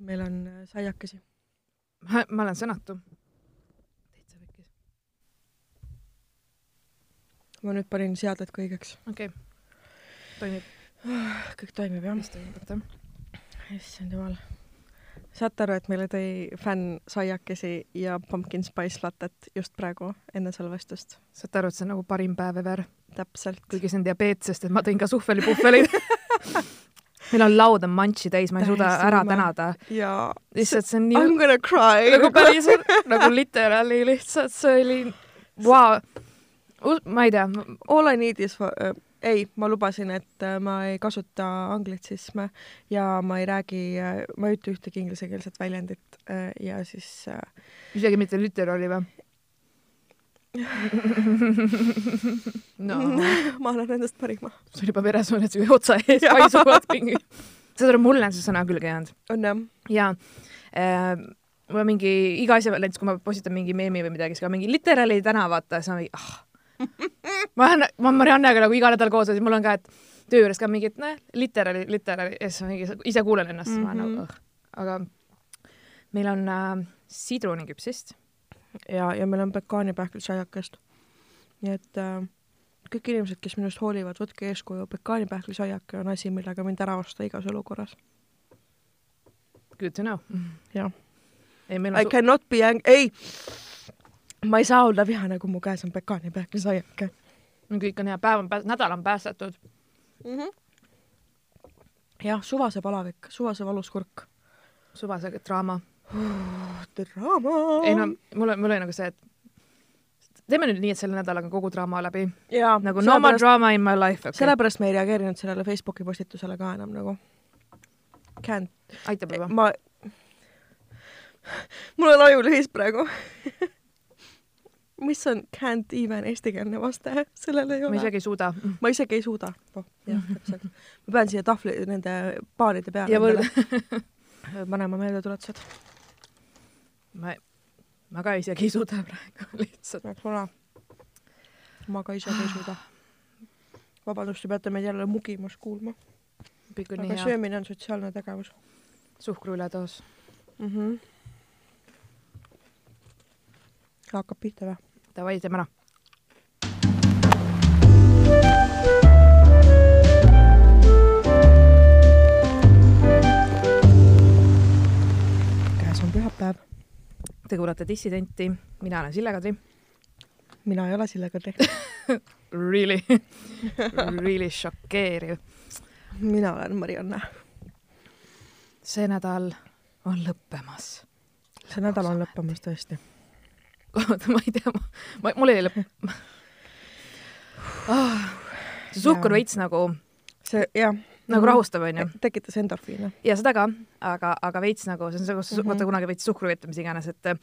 meil on äh, saiakesi. ma olen sõnatu. täitsa pekkis. ma nüüd panin seaded kõigeks. okei okay.. toimib, kõik toimib jah? mis toimib, oota. issand jumal. saate aru, et meile tõi fänn saiakesi ja pumpkin spice lattet just praegu enne salvestust? saate aru, et see on nagu parim päev ever, täpselt. kuigi see on diabeet, sest et ma tõin ka suhvelipuhveleid. meil on laud on manši täis, ma ei suuda ära tänada. ja lihtsalt see on I m nii gonna cry. nagu päriselt, nagu literaali lihtsalt see oli, vau. ma ei tea, All I need is for, äh, ei, ma lubasin, et äh, ma ei kasuta anglitsisme ja ma ei räägi, ma ei ütle ühtegi inglisekeelset väljendit äh, ja siis äh, isegi mitte literaali või? no ma annan endast parima. sul juba veresooned su otsa ees paisuvad mingi. saad aru, mulle on see sõna külge jäänud on jah? ja äh, ma mingi iga asja peale, näiteks kui ma postitan mingi meemi või midagi, siis ka mingi literaali täna vaata, siis ma mingi ah. ma olen, ma olen Mariannega nagu iga nädal koos ja siis mul on ka, et töö juures ka mingi, et noh, literaali, literaali ja siis ma mingi ise kuulen ennast mm, -hmm. ma olen nagu õh. aga meil on äh, sidruniküpsist. ja, ja meil on pekaanipähklisaiakest. nii et äh, kõik inimesed, kes minust hoolivad, võtke eeskuju, pekaanipähklisaiake on asi, millega mind ära osta igas olukorras. Good to know. jah. ei, meil I on, cannot be ang-, ei, ma ei saa olla vihane, kui mu käes on pekaanipähklisaiake kõik on hea, päev on pääs-, nädal on päästetud. mm. -hmm. jah, suvase palavik, suvase valus kurk. suvase draama. draama. ei no mul on, mul oli nagu see, et teeme nüüd nii, et selle nädalaga kogu draama läbi. nagu no more drama in my life okay.. sellepärast me ei reageerinud sellele Facebooki postitusele ka enam nagu. Can't, aitab juba. ma, mul on ajulühis praegu mis on can't even eestikeelne vaste, sellel ei ma ole. isegi ei suuda. ma isegi ei suuda oh,. jah, täpselt. ma pean siia tahvli, nende baaride peale panema meeldetuletused. ma, ma ka isegi ei suuda praegu lihtsalt. väga vana. ma ka isegi ei suuda. vabandust, te peate meid jälle mugimas kuulma. aga söömine on sotsiaalne tegevus suhkru üledoos. mm. -hmm. hakkab pihta või? Davai, teeme ära. käes on pühapäev. Te kuulate Dissidenti, mina olen Sille Kadri. mina ei ole Sille Kadri. Really, really šokeeriv. mina olen Marianne. see nädal on lõppemas. see nädal on lõppemas tõesti. oota, ma ei tea, ma, mul ei lõpp ah,. see suhkur veits nagu, see jah. Nagu rahustab, onju. tekitas endorfiine. ja seda ka, aga, aga veits nagu, see on kus mm Mhm. -hmm. vaata kunagi veits suhkru võtta, mis iganes, et äh,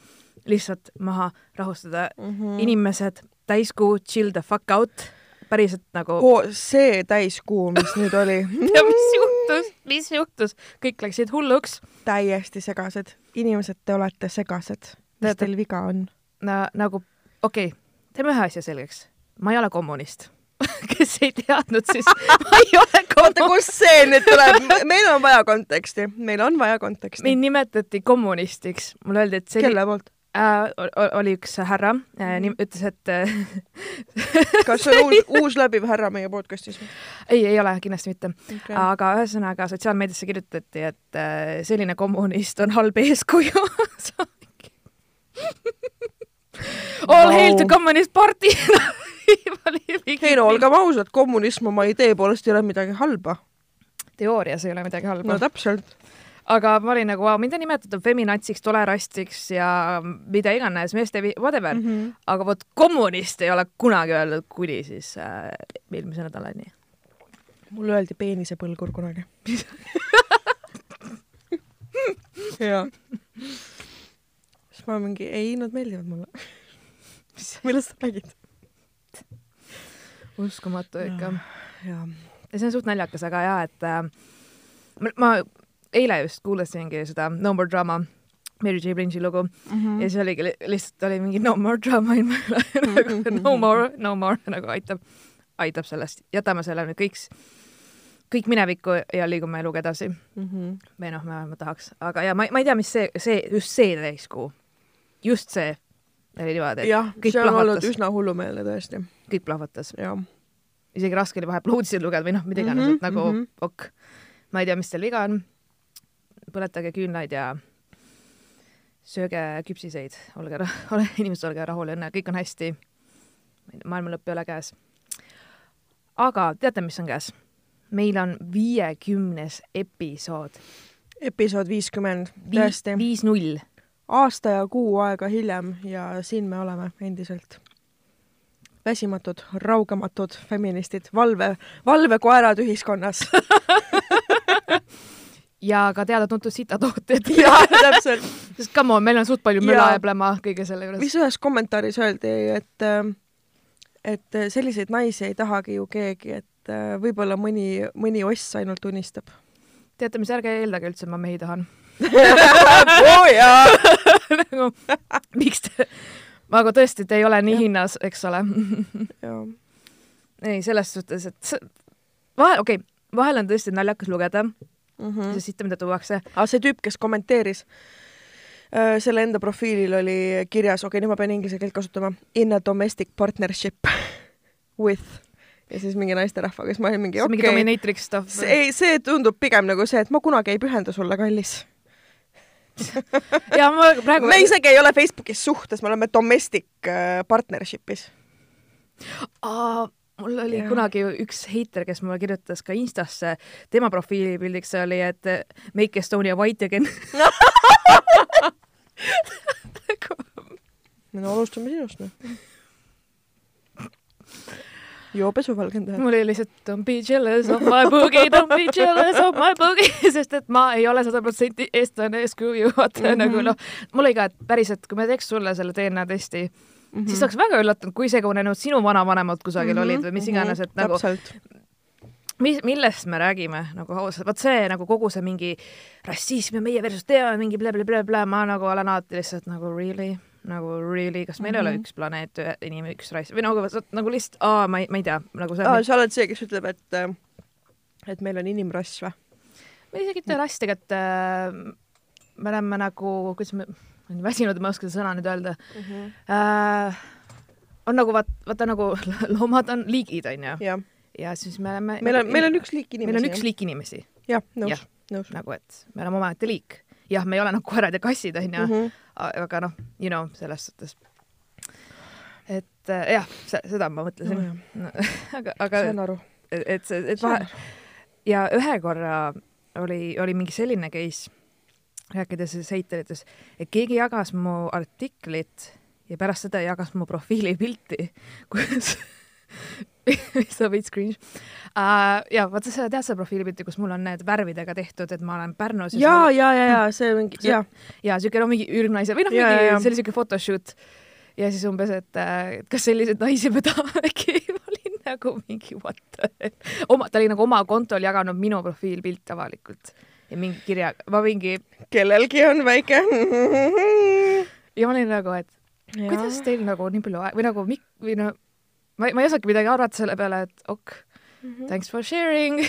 lihtsalt maha rahustada mm. Mhm. -hmm. inimesed, täiskuu, chill the fuck out, päriselt nagu oh.. see täiskuu, mis nüüd oli, ja mis juhtus, mis juhtus, kõik läksid hulluks täiesti segased. inimesed, te olete segased. mis teil viga on? Na,. nagu okei okay,, teeme ühe asja selgeks. ma ei ole kommunist. kes ei teadnud, siis ma ei ole oota, kommunist. kust see nüüd tuleb? meil on vaja konteksti, meil on vaja konteksti mind. nimetati kommunistiks, mulle öeldi, et see kelle poolt? äh,, oli üks härra äh,, ütles, et äh, kas see on uus, uus läbiv härra meie podcastis? ei, ei ole kindlasti mitte, Okay. aga ühesõnaga sotsiaalmeediasse kirjutati, et äh, selline kommunist on halb eeskuju All hail to communist party ei no olgem ausad, kommunism oma idee poolest ei ole midagi halba. teoorias ei ole midagi halba no täpselt. aga ma olin nagu, on nimetatud feminatsiks, tolerastiks ja mida iganes, meeste whatever mm. -hmm. aga vot kommunist ei ole kunagi öeldud kuni siis äh, eelmise nädalani. mulle öeldi peenisepõlgur kunagi. jaa. siis ma mingi, ei, nad meeldivad mulle. millest sa räägid? uskumatu ikka. jaa. ja see on suht naljakas, aga jaa, et äh, ma, eile just kuulasingi seda No More Drama, Mary J Blinge'i lugu mm -hmm. ja siis oligi li- lihtsalt oli mingi No More Drama in my life nagu no more, no more nagu aitab, aitab sellest, jätame selle nüüd kõik, kõik minevikku ja liigume eluga edasi mm. -hmm. või noh, ma, ma tahaks, aga ja ma, ma ei tea, mis see, see, just see täiskuu, just see oli niimoodi, et jah, see on olnud plahvatas, üsna hullumeelne tõesti, kõik plahvatas. isegi raske oli vahepeal uudiseid lugeda või noh, mida iganes mm -hmm,, et nagu mhm. mm -hmm. ok, ma ei tea, mis teil viga on. põletage küünlaid ja sööge küpsiseid, olge, ole inimesed, olge rahul õnne, kõik on hästi. maailma lõpp ei ole käes. aga teate, mis on käes? meil on viiekümnes episood. episood viiskümmend, tõesti. viis null. Aasta ja kuu aega hiljem ja siin me oleme endiselt. väsimatud, raugematud feministid, valve, valvekoerad ühiskonnas. ja ka teada-tuntud sitatootjad. jah, täpselt. sest come on, meil on suht palju müla ja pläma kõige selle juures. mis ühes kommentaaris öeldi, et, et selliseid naisi ei tahagi ju keegi, et äh, võib-olla mõni, mõni oss ainult unistab. teate mis, ärge eeldage üldse, ma mehi tahan. Nagu miks te, aga tõesti, te ei ole nii hinnas, eks ole. ei, selles suhtes, et vahel, okei okay,, vahel on tõesti naljakas lugeda mm. -hmm. sest siit, mida tuuakse. aga see tüüp, kes kommenteeris, selle enda profiilil oli kirjas, okei okay,, nüüd ma pean inglise keelt kasutama, in a domestic partnership with ja siis mingi naisterahva, kes ma olin mingi mingi okei okay,, dominatrix stuff. ei, see tundub pigem nagu see, et ma kunagi ei pühendu sulle, kallis. ja ma praegu. me isegi ei ole Facebookis suhtes, me oleme domestic äh, partnership'is. Aa, mul oli ja. kunagi üks heiter, kes mulle kirjutas ka Instasse, tema profiilipildiks oli, et eh, make Estonia white again. no alustame sinust, noh. Joo pesuvalgendaja. mul oli lihtsalt don't be jealous of my boogie, don't be jealous of my boogie, sest et ma ei ole sada protsenti eestlane, screw you, vaata mm Mhm. -hmm. nagu noh, mul oli ka, et päriselt, kui ma teeks sulle selle DNA testi mm, Mhm. -hmm. siis oleks väga üllatunud, kui segunenud sinu vanavanemad kusagil mm -hmm. olid või mis iganes, et nagu täpselt. mis, millest me räägime nagu ausalt, vot see nagu kogu see mingi rassism ja meie versus teema mingi blä-blä-blä-blä, ma nagu olen alati lihtsalt nagu really, nagu really, kas meil mm -hmm. ei ole Mhm. üks planeet, inimene, üks rass või nagu, nagu lihtsalt, aa, ma ei, ma ei tea, nagu see aa, sa oled see, kes ütleb, et, et meil on inimrass või? või isegi mitte rass, tegelikult äh, me oleme nagu, kuidas me, ma olen väsinud, ma ei oska seda sõna nüüd öelda äh,. on nagu vaat-, vaata nagu loomad on liigid, onju, ja siis me oleme. meil on, meil on üks liik inimesi. meil on üks. liik inimesi jah, nõus nõus. nagu, et me oleme omaette liik. jah, me ei ole nagu koerad ja kassid, onju, Mhm. aga noh, you know, selles suhtes. et äh, jah, seda ma mõtlesin no,. aga, aga saan aru. et see, et vahe ja ühe korra oli, oli mingi selline case, rääkides siis heiteritest, et keegi jagas mu artiklit ja pärast seda jagas mu profiilipilti, kus on veits cringe uh,. ja vaata sa tead seda profiilipilti, kus mul on need värvidega tehtud, et ma olen Pärnus ja, ja, ja, ja see mingi, ja, ja siuke no mingi ürgnaise või noh, Ja, ja, ja. mingi see oli siuke photoshoot ja siis umbes, et äh, et kas selliseid naisi me tahamegi, ma olin nagu mingi what the hell, oma, ta oli nagu oma kontol jaganud minu profiilpilt avalikult ja mingi kirja, ma mingi kellelgi on väike. ja ma olin nagu, et kuidas teil nagu nii palju aega või nagu mik- või no ma ei, ma ei osanudki midagi arvata selle peale, et ok, Mhm. thanks for sharing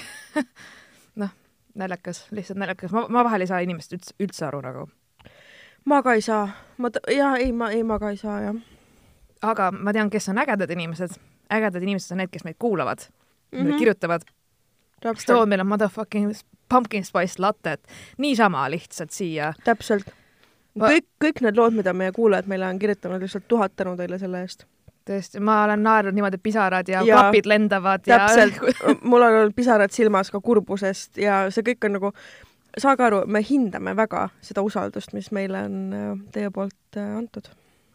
noh, naljakas, lihtsalt naljakas, ma, ma vahel ei saa inimest üldse, üldse aru nagu ma ka ei saa, ma, jaa, ei, ma, ei, ma ka ei saa, jah. aga ma tean, kes on ägedad inimesed. ägedad inimesed on need, kes meid kuulavad mm. -hmm. kirjutavad. too meile motherfucking pumpkin spice lattet niisama lihtsalt siia. täpselt. Kõik, kõik need lood, mida meie kuulajad meile on kirjutanud, lihtsalt tuhat tänu teile selle eest. tõesti, ma olen naernud niimoodi, et pisarad ja, ja klapid lendavad täpselt ja, mul on olnud pisarad silmas ka kurbusest ja see kõik on nagu, saage aru, me hindame väga seda usaldust, mis meile on äh, teie poolt äh, antud.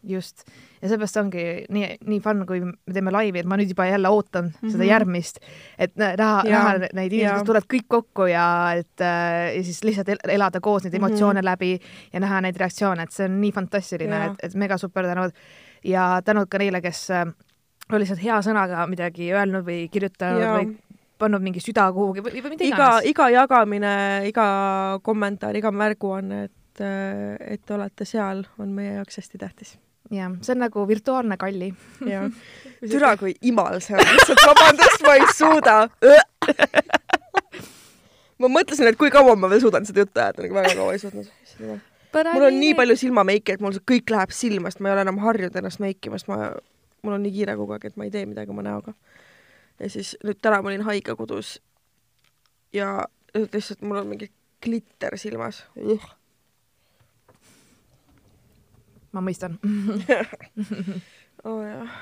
just. ja seepärast ongi nii, nii fun, kui me teeme laivi, et ma nüüd juba jälle ootan mm -hmm. seda Mhm. järgmist, et nä- näha, näha neid inimesi, kes tulevad kõik kokku ja et äh, ja siis lihtsalt el- elada koos neid Mhm. emotsioone mm -hmm. läbi ja näha neid reaktsioone, et see on nii fantastiline, et, et mega super tänud ja tänud ka neile, kes äh, on lihtsalt hea sõnaga midagi öelnud või kirjutanud Jaa. või pannud mingi süda kuhugi või, või mida iga, iganes. iga jagamine, iga kommentaar, iga märguanne, et, et te olete seal, on meie jaoks hästi tähtis. jah, see on nagu virtuaalne kalli. ja türa, kui imal see on, lihtsalt vabandust, ma ei suuda. ma mõtlesin, et kui kaua ma veel suudan seda juttu ajada, nagu väga kaua ei suutnud. Mul on nii palju silmameiki, et mul kõik läheb silmast, ma ei ole enam harjunud ennast meikima, sest ma, mul on nii kiire kogu aeg, et ma ei tee midagi oma näoga. ja siis nüüd täna ma olin haige kodus ja lihtsalt mul on mingi glitter silmas. ma mõistan. oh,. jah.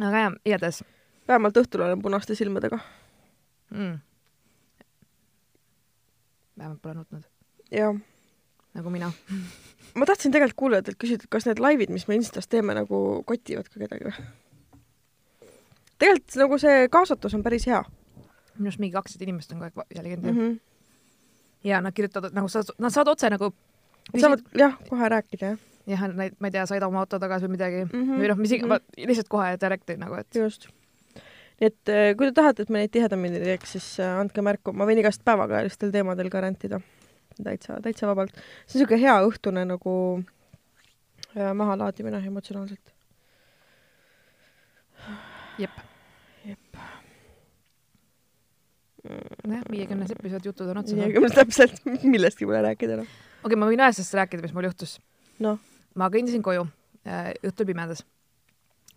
aga jah, igatahes vähemalt õhtul olen punaste silmadega. mm.. vähemalt pole nutnud, jah. Nagu mina. ma tahtsin tegelikult kuulajatelt küsida, et kas need laivid, mis me Instas teeme, nagu kotivad ka kedagi või? tegelikult nagu see kaasatus on päris hea minu arust mingi kakssada inimest on kogu aeg jälginud mm. mm. -hmm. ja nad kirjutavad nagu sa, nad saavad otse nagu saavad jah, kohe rääkida jah jah, näit-, ma ei tea, sõida oma auto tagasi või midagi mm -hmm. või noh, mis iganes, lihtsalt kohe direkti nagu, et just. nii et äh, kui te tahate, et me neid tihedamini teeks, siis äh, andke märku, ma võin igast päevakajalistel teemadel ka rantida. täitsa, täitsa vabalt. see on niisugune hea õhtune nagu äh, mahalaadimine emotsionaalselt. jep, jep. jah, viiekümnes episood jutud on otsas. okei viiekümnes täpselt, millestki pole rääkida enam. okay,, ma võin ühest asjast rääkida, mis mul juhtus. noh, ma kõndisin koju äh, õhtul pimedas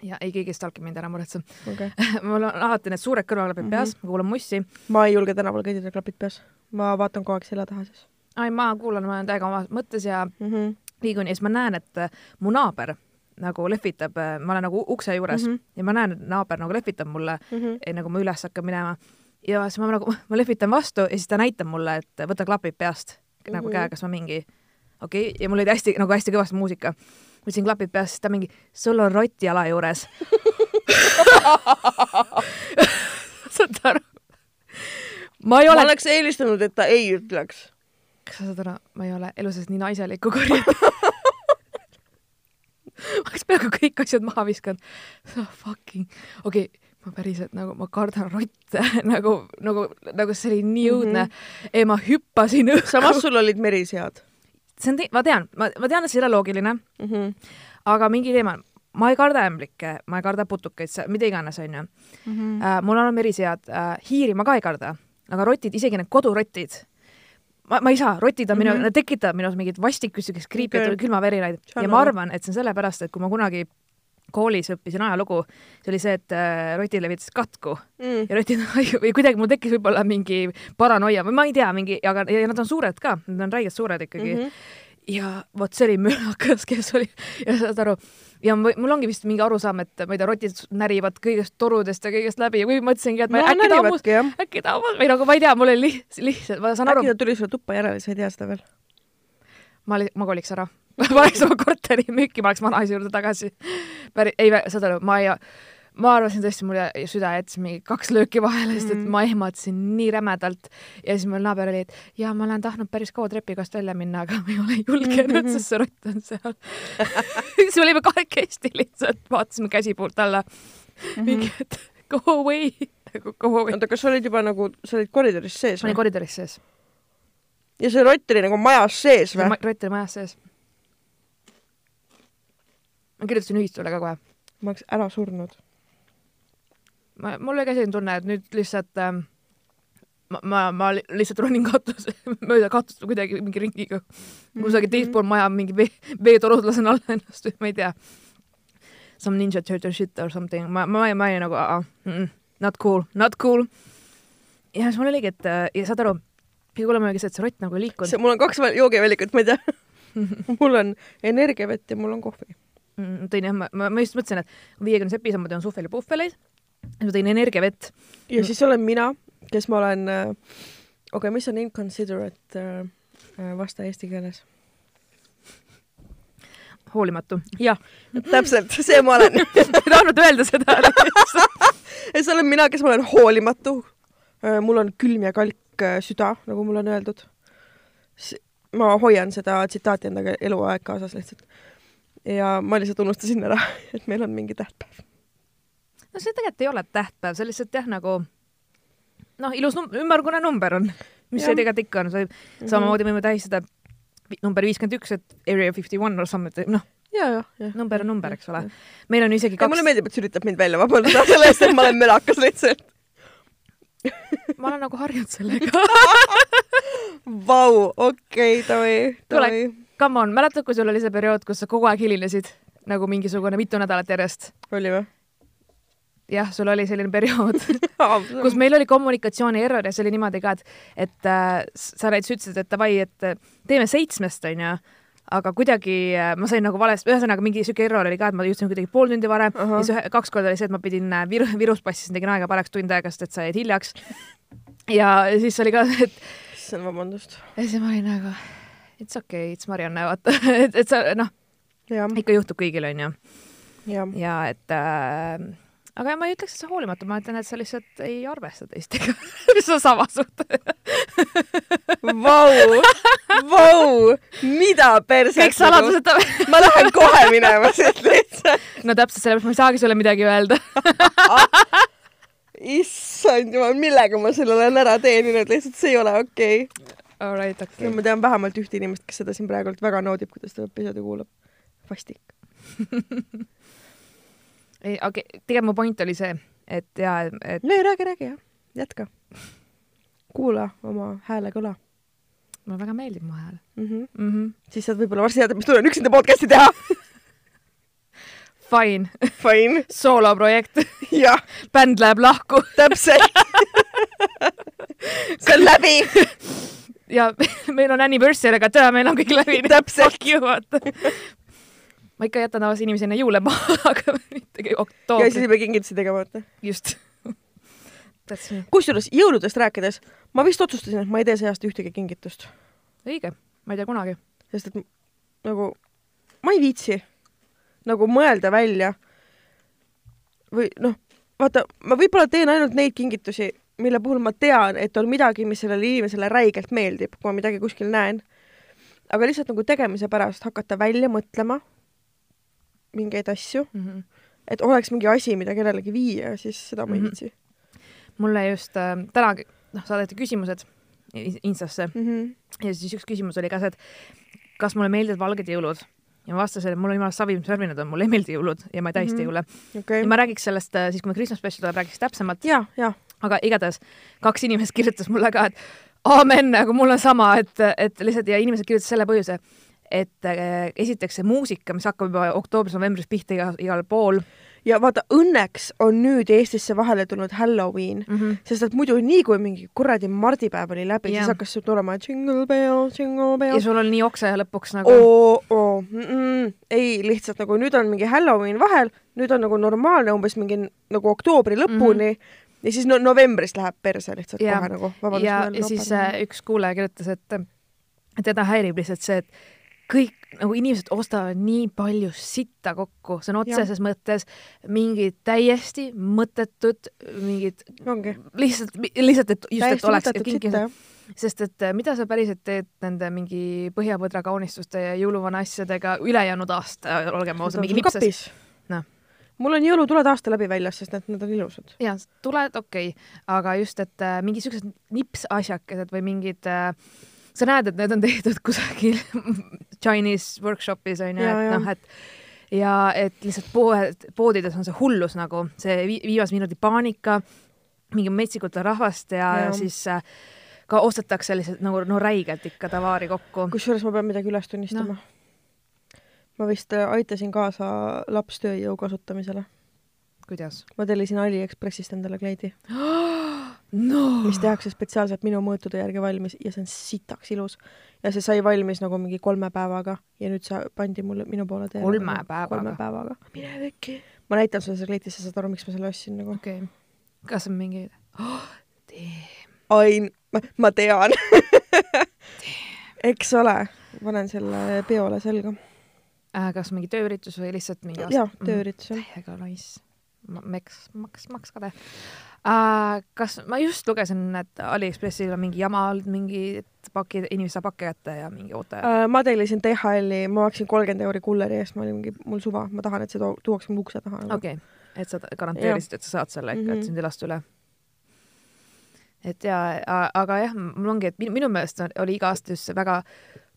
ja ei keegi ei stalki mind, ära muretse. okei okay. mul on alati need suured kõrvaklapid mm. -hmm. peas, ma kuulan mussi. ma ei julge tänaval kõndida, klapid peas. ma vaatan kogu aeg selja taha siis ai, ma kuulan, ma olen täiega oma mõttes ja mm. -hmm. liigun ja siis ma näen, et äh, mu naaber nagu lehvitab, ma olen nagu ukse juures mm. -hmm. ja ma näen, et naaber nagu lehvitab mulle Mm -hmm. eh, nagu ma üles hakkan minema ja siis ma nagu, ma lehvitan vastu ja siis ta näitab mulle, et võta klapid peast mm -hmm. nagu Mhm. käega, kas ma mingi okei okay. ja mul oli hästi nagu hästi kõvasti muusika. võtsin klapid peast, siis ta mingi, sul on rott jala juures. saad aru? ma ei ma ole, oleks eelistanud, et ta ei ütleks. Saad aru, ma ei ole elu sees nii naiselikku korjanud. ma oleks peaaegu kõik asjad maha viskanud oh,. Fucking, okei okay,, ma päriselt nagu, ma kardan rotte nagu, nagu, nagu see oli nii õudne mm. -hmm. ei, ma hüppasin õhku. samas sul olid merisead see on, ma tean, ma, ma tean, et see ei ole loogiline, mm. -hmm. aga mingi teema, ma ei karda ämblikke, ma ei karda putukaid, mida iganes, onju. Uh, mul on merisead uh,, hiiri ma ka ei karda, aga rotid, isegi need kodurotid, ma, ma ei saa, rotid on minu mm. -hmm. nad tekitavad minus mingit vastikust, siukest kriipi okay., külmaverinaid ja ma aru. arvan, et see on sellepärast, et kui ma kunagi koolis õppisin ajalugu, see oli see, et uh, rotid levitasid katku mm.. ja rotid või kuidagi mul tekkis võib-olla mingi paranoia või ma ei tea, mingi, aga ja nad on suured ka, nad on räigelt suured ikkagi mm. -hmm. Ja vot see oli mürakas, kes oli ja saad aru, ja mul ongi vist mingi arusaam, et ma ei tea, rotid närivad kõigest torudest ja kõigest läbi või mõtlesingi, et ma no äkki ta ammus, äkki ta ammus või nagu ma ei tea, mul oli liht-, lihtsalt, ma saan aru äkki, ta tuli sulle tuppa järele, sa ei tea seda veel. ma oli, ma koliks ära. ma oleks oma korteri müüki, ma oleks vanaisa juurde tagasi. päris, ei, saad aru, ma ei, ma arvasin tõesti, mul süda jättis mingi kaks lööki vahele, sest et Mhm. ma ehmatasin nii rämedalt ja siis mul naaber oli, et ja ma olen tahtnud päris kaua trepikost välja minna, aga ma ei ole julgenud, Mhm. sest see rott on seal. siis me olime kahekesti lihtsalt, vaatasime käsi poolt alla Mhm. mingi, et go away, nagu go away. oota, kas sa olid juba nagu, sa olid koridoris sees ma olin koridoris sees, ja see rott oli nagu majas sees või? rott oli majas sees. ma kirjutasin ühistule ka kohe ma oleks ära surnud. ma, mul oli ka selline tunne, et nüüd lihtsalt ähm, ma, ma, ma li- lihtsalt ronin katuse, mööda katust kuidagi mingi ringiga kusagil teispool maja mingi vee, veetorud lasen alla ennast või ma ei tea. Some ninja turtle shit or something, ma, ma, ma olin nagu uh, mm, -mm, not cool, not cool. ja siis mul oligi, et äh, ja saad aru, kõige hullem oligi see, et see rott nagu ei liikunud. mul on kaks joogivalikut, ma ei tea. mul on energiavett ja mul on kohvi. Mm, tõin jah, ma, ma ma just mõtlesin, et viiekümnes episood ma teen suhvelipuhveleid, siis ma tõin energiavett. ja siis olen mina, kes ma olen äh,, okei okay,, mis on inconsiderate äh, äh, vastaja eesti keeles? hoolimatu. jah, täpselt, see ma olen. ei tahtnud öelda seda. ja see olen mina, kes ma olen hoolimatu. mul on külm ja kalk äh, süda, nagu mulle on öeldud. ma hoian seda tsitaati endaga eluaeg kaasas lihtsalt. ja ma lihtsalt unustasin ära, et meil on mingi tähtpäev. No see tegelikult ei ole tähtpäev, see lihtsalt jah, nagu noh, ilus num-, ümmargune number on, mis Jah. see tegelikult ikka on, samamoodi võime tähistada number viiskümmend üks, et Area Fifty One or something, noh, ja, number on number, eks ole. meil on isegi ja mulle kaks, meeldib, et sa üritad mind välja vabandada selle eest, et ma olen mölakas lihtsalt. ma olen nagu harjunud sellega. Vau, okei, davai, davai. Come on, mäletad, kui sul oli see periood, kus sa kogu aeg hilinesid nagu mingisugune mitu nädalat järjest? oli või? jah, sul oli selline periood, kus meil oli kommunikatsiooni error ja see oli niimoodi ka, et, et äh, sa näiteks ütlesid, et davai, et äh, teeme seitsmest, onju, aga kuidagi äh, ma sain nagu valesti, ühesõnaga mingi siuke error oli ka, et ma jõudsin kuidagi pool tundi varem Ahah. ja siis kaks korda oli see, et ma pidin äh, Viru, Virus passisin, tegin aega pareks tund aega, sest et sa jäid hiljaks. ja siis oli ka, et issand, vabandust. ja siis ma olin nagu it's okay, it's Marianne, vaata, et, et sa noh, ikka juhtub kõigil, onju. ja et äh, aga ma ei ütleks, et sa hoolimatu, ma ütlen, et sa lihtsalt ei arvesta teistega, mis on sama suht. Vau, vau, mida perse. kõik saladused, ma lähen kohe minema siit lihtsalt. no täpselt sellepärast ma ei saagi sulle midagi öelda. issand jumal, millega ma selle olen ära teeninud, lihtsalt see ei ole okei okay.. Alright, no okei ma tean vähemalt ühte inimest, kes seda siin praegult väga naudib, kuidas ta episoodi kuulab. vastik. ei, okei, tegelikult mu point oli see, et ja, et no ei räägi, räägi jah, jätka. kuula oma hääle kõla mulle väga meeldib mu hääl mm. -hmm. mm. -hmm. siis saad võib-olla varsti teada, mis tulen üksinda podcast'i teha. Fine, Fine, sooloprojekt, jah, bänd läheb lahku täpselt. see on läbi. ja meil on anniversary, aga tea, meil on kõik läbi. Täpselt. Ma ikka jätan tavaliselt inimesi enne jõule maha, aga mitte ja siis ei pea kingitusi tegema, vaata. just. Kusjuures jõuludest rääkides, ma vist otsustasin, et ma ei tee see aasta ühtegi kingitust, õige, ma ei tea kunagi. sest et nagu ma ei viitsi nagu mõelda välja või noh, vaata, ma võib-olla teen ainult neid kingitusi, mille puhul ma tean, et on midagi, mis sellele inimesele räigelt meeldib, kui ma midagi kuskil näen. aga lihtsalt nagu tegemise pärast hakata välja mõtlema mingeid asju, Mhm. et oleks mingi asi, mida kellelegi viia, siis seda ma ei Mhm. viitsi mulle just äh, täna noh, saadeti küsimused Instasse mm. -hmm. ja siis üks küsimus oli ka see, et kas mulle meeldivad valged jõulud ja ma vastasin, et mulle jumala savi, mis värvi need on, mulle ei meeldi jõulud ja ma ei tähista Mhm. jõule. okei ja. ma räägiks sellest äh, siis, kui me Christmas special tuleb, räägiks täpsemalt, aga igatahes kaks inimest kirjutas mulle ka, et aamen, aga mul on sama, et, et lihtsalt ja inimesed kirjutasid selle põhjuse, et äh, esiteks see muusika, mis hakkab juba oktoobris-novembris pihta igal, igal pool ja vaata, õnneks on nüüd Eestisse vahele tulnud Halloween, mm. -hmm. sest et muidu nii kui mingi kuradi mardipäev oli läbi, Jah. siis hakkas sul tulema jingle bell, jingle ja bell. sul oli nii okse lõpuks nagu oo, oo, ei lihtsalt nagu nüüd on mingi Halloween vahel, nüüd on nagu normaalne umbes mingi nagu oktoobri lõpuni mm -hmm. ja siis no novembris läheb perse lihtsalt Ja. kohe nagu. ja, ja siis äh, üks kuulaja kirjutas, et et teda häirib lihtsalt see, et kõik nagu inimesed ostavad nii palju sitta kokku, sõna otseses mõttes mingid täiesti mõttetud mingid ongi. lihtsalt, lihtsalt, et just, et oleks jah. sest et äh, mida sa päriselt teed nende mingi põhjapõdra kaunistuste ja jõuluvana asjadega ülejäänud aasta, olgem ausad, mingi kapis Noh.. mul on jõulutuled aasta läbi väljas, sest need, need on ilusad. ja tuled okei okay., aga just, et äh, mingi siuksed nipsasjakesed või mingid äh, sa näed, et need on tehtud kusagil Chinese workshopis onju, Ja, et noh, et ja et lihtsalt poed, poodides on see hullus nagu see vi viimase minuti paanika, mingi metsikult on rahvast ja, ja. Siis äh, ka ostetakse lihtsalt nagu no räigelt ikka tavaari kokku. kusjuures ma pean midagi üles tunnistama no.. ma vist äh, aitasin kaasa lapstööjõu kasutamisele. kuidas? ma tellisin Aliekspressist endale kleidi, no mis tehakse spetsiaalselt minu mõõtude järgi valmis ja see on sitaks ilus. ja see sai valmis nagu mingi kolme päevaga ja nüüd see pandi mulle minu poole teele. Kolme päevaga? kolme päevaga. mine vekki. ma näitan sulle seda kleiti, sa saad aru, miks ma selle ostsin nagu. okei okay., kas on mingi oh,? ain, ma tean. eks ole, panen selle peole selga. Äh, kas mingi tööüritus või lihtsalt mingi jaa, tööüritus jah. täiega nice. Meks, maks, maks kade uh,. kas ma just lugesin, et Aliekspressil on mingi jama olnud, mingi et paki, inimene saab pakke kätte ja mingi oota uh,. Uh, ma tellisin DHL-i, ma maksin kolmkümmend euri kulleri eest, ma olin mingi, mul suva, ma tahan, et see tuuakse mu ukse taha nagu.. okei okay., et sa garanteerisid, et sa saad selle ikka, Mhm. et sind ei lasta üle. Et ja, aga jah, mul ongi, et minu, minu meelest oli iga aasta just see väga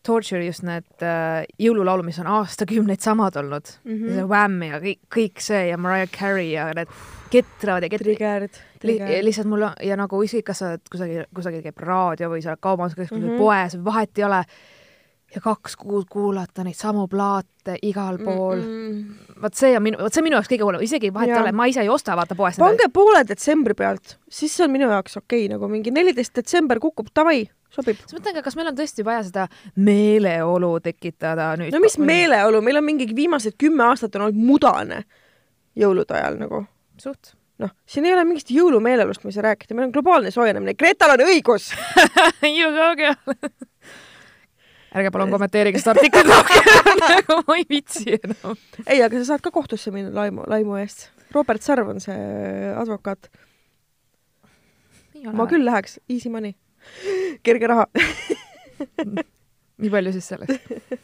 torture just need äh, jõululaulu, mis on aastakümneid samad olnud mm. Mhm. -hmm. see Wham ja kõik, kõik see ja Mariah Carey ja need ketrad ja ketrad. Triggered, Li lihtsalt mul on ja nagu ükskõik, kas sa oled kusagil, kusagil käib raadio või sa oled kaubanduskeskuses mm Mhm. -hmm. poes, vahet ei ole. Ja kaks kuud kuulata neid samu plaate igal pool mm. -mm. vot see on minu, vot see on minu jaoks kõige hullem, isegi vahet ei ole, ma ise ei osta vaata poes. pange poole detsembri pealt, siis see on minu jaoks okei okay,, nagu mingi neliteist detsember kukub, davai, sobib. siis mõtlen ka, kas meil on tõesti vaja seda meeleolu tekitada nüüd. no mis meeleolu, meil on mingi viimased kümme aastat on olnud mudane jõulude ajal nagu. suht. noh, siin ei ole mingist jõulumeeleolust, mis sa räägid, meil on globaalne soojenemine, Gretal on õigus. You go girl. ärge palun kommenteerige seda artiklit rohkem, nagu ma ei viitsi enam. ei, aga sa saad ka kohtusse minna laimu, laimu eest. Robert Sarv on see advokaat. ma küll läheks, easy money, kerge raha. nii palju siis sellest.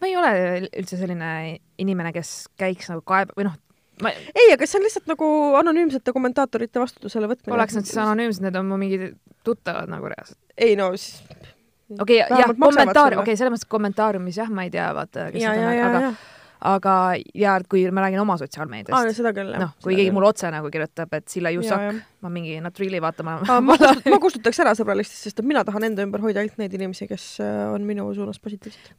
ma ei ole üldse selline inimene, kes käiks nagu kaeb- või noh, ma ei, aga see on lihtsalt nagu anonüümsete kommentaatorite vastutusele võtmine. oleks nad siis anonüümsed, need on mu mingid tuttavad nagu reaalselt. ei no siis. Okei okay,, jah, kommentaar, okei okay,, selles mõttes kommentaariumis jah, ma ei tea, vaata, kes ja, ja, ja, aga, ja. aga ja kui ma räägin oma sotsiaalmeediast, seda küll, jah. noh, kui keegi mulle otse nagu kirjutab, et Silla jah., ma mingi not really vaata, ma Aa, ma kustut- ma kustutaks ära sõbralistest, sest et mina tahan enda ümber hoida ainult neid inimesi, kes äh, on minu suunas positiivsed.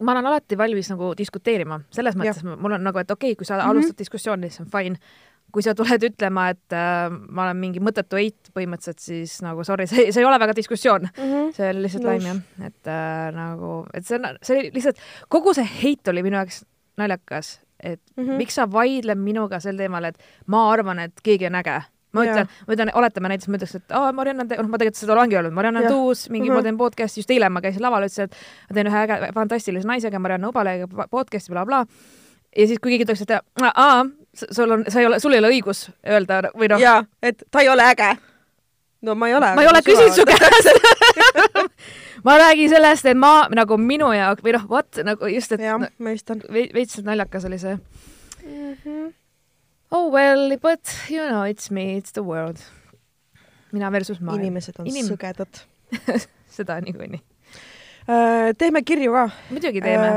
ma olen alati valmis nagu diskuteerima, selles mõttes ma- mul on nagu, et okei okay,, kui sa mm Mhm. -hmm. alustad diskussiooni, siis on fine. Kui sa tuled ütlema, et äh, ma olen mingi mõttetu eit põhimõtteliselt, siis nagu sorry, see, see ei ole väga diskussioon, see oli lihtsalt laim jah, et äh, nagu, et see on, see oli lihtsalt, kogu see heit oli minu jaoks naljakas, et mm Mhm. -hmm. miks sa vaidled minuga sel teemal, et ma arvan, et keegi on äge ma ütlen, ma ütlen, oletame näiteks, ma ütleks, et aa, Marianne on, noh, ma tegelikult seda olengi öelnud, Marianne on tuus, mingi Mhm. ma teen podcast'i, just eile ma käisin laval, ütlesin, et ma teen ühe äge, fantastilise naisega, Marianne Ubalega podcast'i bla,, blablabla. ja siis, kui keegi ütleks, et aa, sul on, sa ei ole, sul ei ole õigus öelda või noh, jaa, et ta ei ole äge. no ma ei ole. ma ei ole küsinud su käest. ma räägin sellest, et ma nagu minu jaoks või noh, vot nagu just, et jah mõistan. ve- veits naljakas oli see. Oh well, but you know it's me, it's the world. mina versus maailm. inimesed on Inim- sõgedad. seda niikuinii. Teeme kirju ka. muidugi teeme.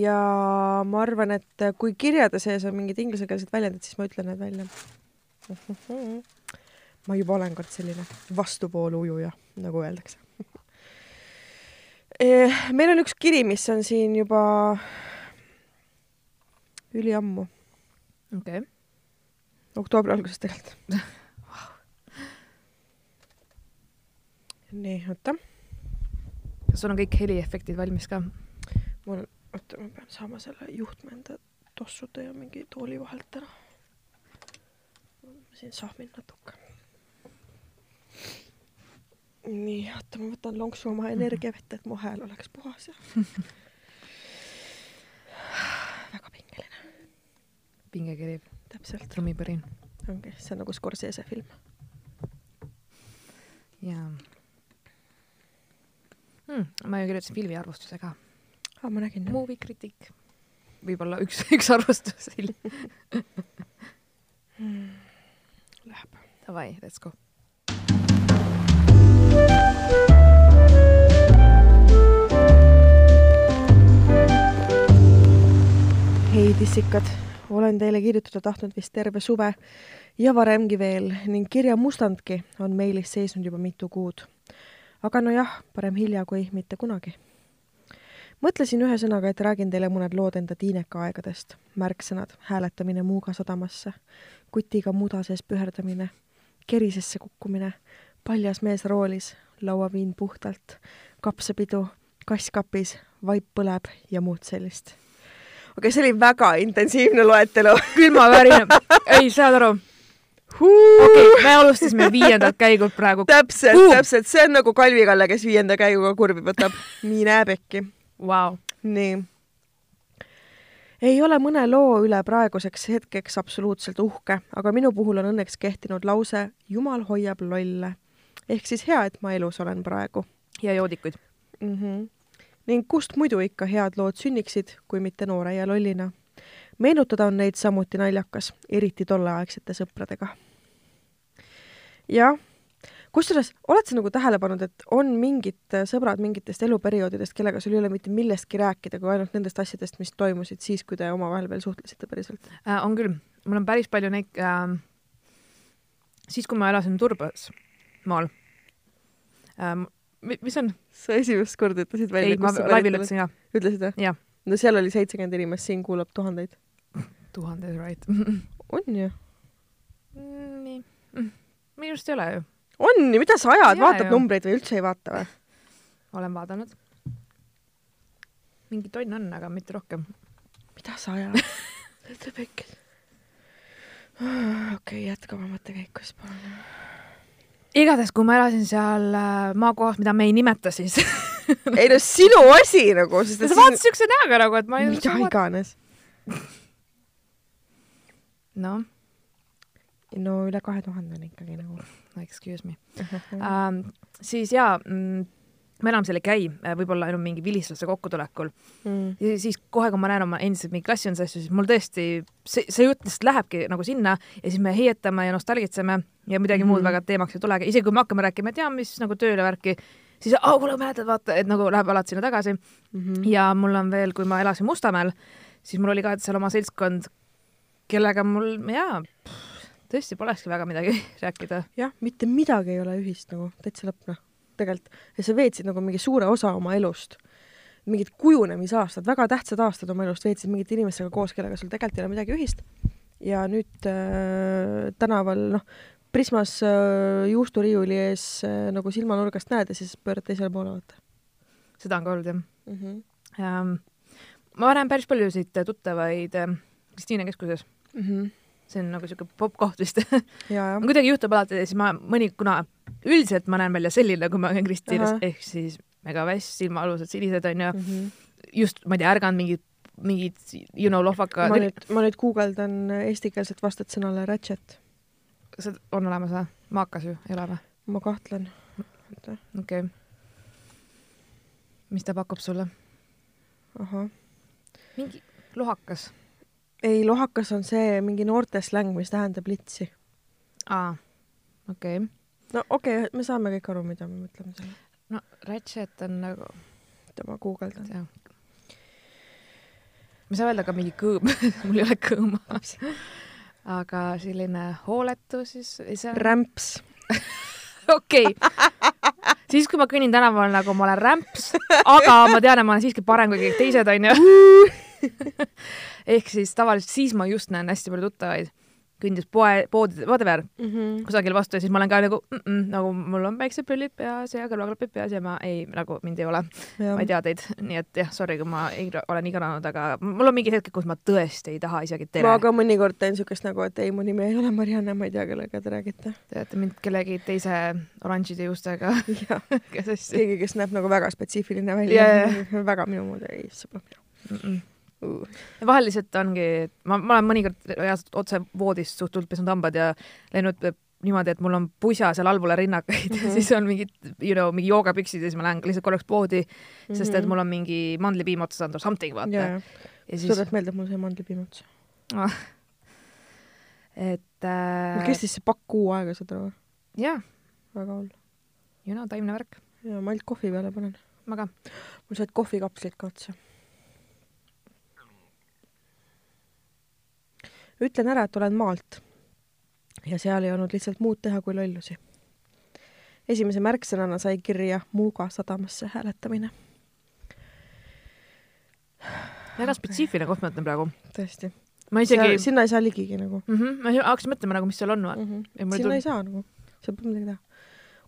ja ma arvan, et kui kirjade sees on mingid inglisekeelsed väljendid, siis ma ütlen need välja. ma juba olen kord selline vastuvoolu ujuja, nagu öeldakse. meil on üks kiri, mis on siin juba üliammu, okei okay.. oktoobri alguses tegelikult. nii, oota, sul on kõik heliefektid valmis ka? mul, oota, ma pean saama selle juhtme enda tossude ja mingi tooli vahelt ära. siin sahmin natuke. nii, oota, ma võtan lonksu oma energiavette, et mu hääl oleks puhas ja väga pingeline, pinge kerib, täpselt, trummipõrin ongi, see on nagu Scorsese film. ja hmm,. ma ju kirjutasin filmiarvustuse ka. aa, ma nägin. Movie Critic. võib-olla üks, üks arvustus hiljem. Läheb. Davai, let's go. hei tissikad, olen teile kirjutada tahtnud vist terve suve ja varemgi veel ning kirja mustandki on meilis seisnud juba mitu kuud. Aga nojah, parem hilja kui mitte kunagi. mõtlesin ühesõnaga, et räägin teile mõned lood enda tiineka aegadest, märksõnad, hääletamine Muuga sadamasse, kutiga muda sees püherdamine, kerisesse kukkumine, paljas mees roolis, lauaviin puhtalt, kapsapidu, kass kapis, vaip põleb ja muud sellist. Okei okay,, see oli väga intensiivne loetelu. külmavärin, ei saad aru, okay,, me alustasime viiendat käigult praegu. täpselt uh., täpselt, see on nagu Kalvi Kalle, kes viienda käiguga kurvi võtab. mine pekki. Vau, nii. ei ole mõne loo üle praeguseks hetkeks absoluutselt uhke, aga minu puhul on õnneks kehtinud lause Jumal hoiab lolle. ehk siis hea, et ma elus olen praegu ja joodikuid. mm. -hmm. ning kust muidu ikka head lood sünniksid, kui mitte noore ja lollina. meenutada on neid samuti naljakas, eriti tolleaegsete sõpradega. jah, kusjuures oled sa nagu tähele pannud, et on mingid äh, sõbrad mingitest eluperioodidest, kellega sul ei ole mitte millestki rääkida, kui ainult nendest asjadest, mis toimusid siis, kui te omavahel veel suhtlesite päriselt äh,? on küll, mul on päris palju neid äh,, siis kui ma elasin Turbas maal ähm,, mis on? sa esimest korda ütlesid välja? ei, ma laivil ütlesin jah. ütlesid või? jah. no seal oli seitsekümmend inimest, siin kuulab tuhandeid. tuhandeid, right on ju? nii, minu arust ei ole ju. on ju, mida sa ajad, vaatad ju. numbreid või üldse ei vaata või? olen vaadanud. mingi tonn on, aga mitte rohkem. mida sa ajad? ütle pekkis. okei, jätkame mõttekäiku siis palun. igatahes, kui ma elasin seal äh, maakohas, mida me ei nimeta siis ei no sinu asi nagu, sest sa vaatasid siukse näoga nagu, et ma ei mida iganes. noh no üle kahe tuhande on ikkagi nagu. Excuse me um,. siis jaa mm,, ma enam seal ei käi, äh, võib-olla ainult mingi vilistlaste kokkutulekul mm.. ja siis kohe, kui ma näen oma endiseid mingeid klassiõnse asju, siis mul tõesti see, see jutt lihtsalt lähebki nagu sinna ja siis me heietame ja nostalgitseme ja midagi mm -hmm. muud väga teemaks ei tulegi, isegi kui me hakkame rääkima, et jaa, mis nagu tööle värki, siis oh, kuule, mäletad, vaata, et nagu läheb alati sinna tagasi mm. -hmm. ja mul on veel, kui ma elasin Mustamäel, siis mul oli ka seal oma seltskond, kellega mul jaa, tõesti polekski väga midagi rääkida. jah, mitte midagi ei ole ühist nagu, täitsa lõpp noh, tegelikult. ja sa veetsid nagu mingi suure osa oma elust, mingid kujunemisaastad, väga tähtsad aastad oma elust veetsid mingite inimestega koos, kellega sul tegelikult ei ole midagi ühist. ja nüüd äh, tänaval, noh, Prismas äh, juusturiiuli ees äh, nagu silmanurgast näed ja siis pöörad teisele poole, vaata. seda on ka olnud, jah mm. -hmm. Ähm, ma näen päris paljusid tuttavaid äh, Kristiine keskuses mm. -hmm see on nagu siuke popp koht vist kuidagi juhtub alati ja siis ma mõni, kuna üldiselt ma näen välja selline, kui ma käin Kristiines, ehk siis megaväss, silmaalused sinised onju mm. -hmm. just, ma ei tea, ärganud mingid, mingid you know lohvaka. ma nüüd, ma nüüd guugeldan eestikeelset vastet sõnale ratchet. see on olemas või? maakas ju, ei ole või? ma kahtlen. okei okay.. mis ta pakub sulle? ahah. mingi lohakas ei, lohakas on see mingi noorte släng, mis tähendab litsi. aa, okei okay.. no okei okay,, me saame kõik aru, mida me mõtleme selle. no ratchet on nagu. oota, ma guugeldan. ma ei saa öelda ka mingi kõõm mul ei ole kõõma aga selline hooletu siis, ei saa. rämps okei siis, kui ma kõnnin tänaval nagu ma olen rämps, aga ma tean, et ma olen siiski parem kui kõik teised, onju ehk siis tavaliselt siis ma just näen hästi palju tuttavaid kõndis poe, poodi, whatever mm, -hmm. kusagil vastu ja siis ma olen ka nagu mm, -mm, nagu mul on väiksed prillid peas ja kõrvaklapid peas ja ma ei, nagu mind ei ole. ma ei tea teid, nii et jah, sorry, kui ma ei, olen igananud, aga mul on mingid hetked, kus ma tõesti ei taha isegi tere. ma ka mõnikord teen siukest nagu, et ei, mu nimi ei ole Marianne, ma ei tea, kellega te räägite. Te olete mind kellegi teise oranžide juustega keegi, kes näeb nagu väga spetsiifiline välja yeah.. väga minu moodi, ei, sõber mm. -mm uh.. vahel lihtsalt ongi, ma, ma olen mõnikord reaalselt otse voodist suht-hullult pesnud hambad ja läinud niimoodi, et mul on pusa seal allpool rinnakaid mm -hmm. ja siis on mingid, you know, mingi joogapüksid ja siis ma lähen lihtsalt korraks poodi mm, -hmm. sest et mhm. mul on mingi mandlipiim otsa saanud or something, vaata. ja siis. tuleb meelde, et mul sai mandlipiim otsa ah.. et äh.... mul kestis see pakk kuu aega, saad aru? jaa. väga hull. You know, taimne värk. ja ma ainult kohvi peale panen. ma ka. mul said kohvikapslid ka otsa ütlen ära, et olen maalt. ja seal ei olnud lihtsalt muud teha kui lollusi. esimese märksõnana sai kirja Muuga sadamasse hääletamine. väga spetsiifiline koht, ma ütlen praegu. tõesti. ma isegi. sinna ei saa ligigi nagu mm. -hmm. ma hakkasin mõtlema nagu, mis seal on mm. -hmm. sinna tuli... ei saa nagu, seal pole midagi teha.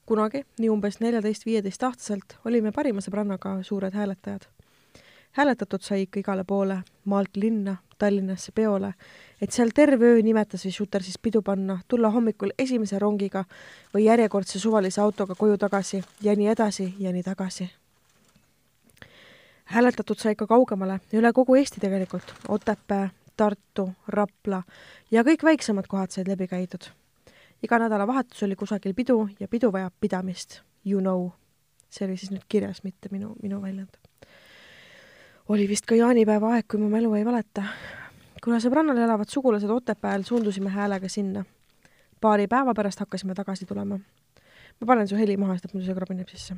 kunagi, nii umbes neljateist-viieteist aastaselt, olime parima sõbrannaga suured hääletajad hääletatud sai ikka igale poole, maalt linna, Tallinnasse peole, et seal terve öö nimetas või Shuter siis pidu panna, tulla hommikul esimese rongiga või järjekordse suvalise autoga koju tagasi ja nii edasi ja nii tagasi. hääletatud sai ka kaugemale, üle kogu Eesti tegelikult, Otepää, Tartu, Rapla ja kõik väiksemad kohad said läbi käidud. iga nädalavahetus oli kusagil pidu ja pidu vajab pidamist, you know. see oli siis nüüd kirjas, mitte minu, minu väljend oli vist ka jaanipäeva aeg, kui mu mälu ei valeta. kuna sõbrannal elavad sugulased Otepääl, suundusime häälega sinna. paari päeva pärast hakkasime tagasi tulema. ma panen su heli maha, sest muidu see krabineb sisse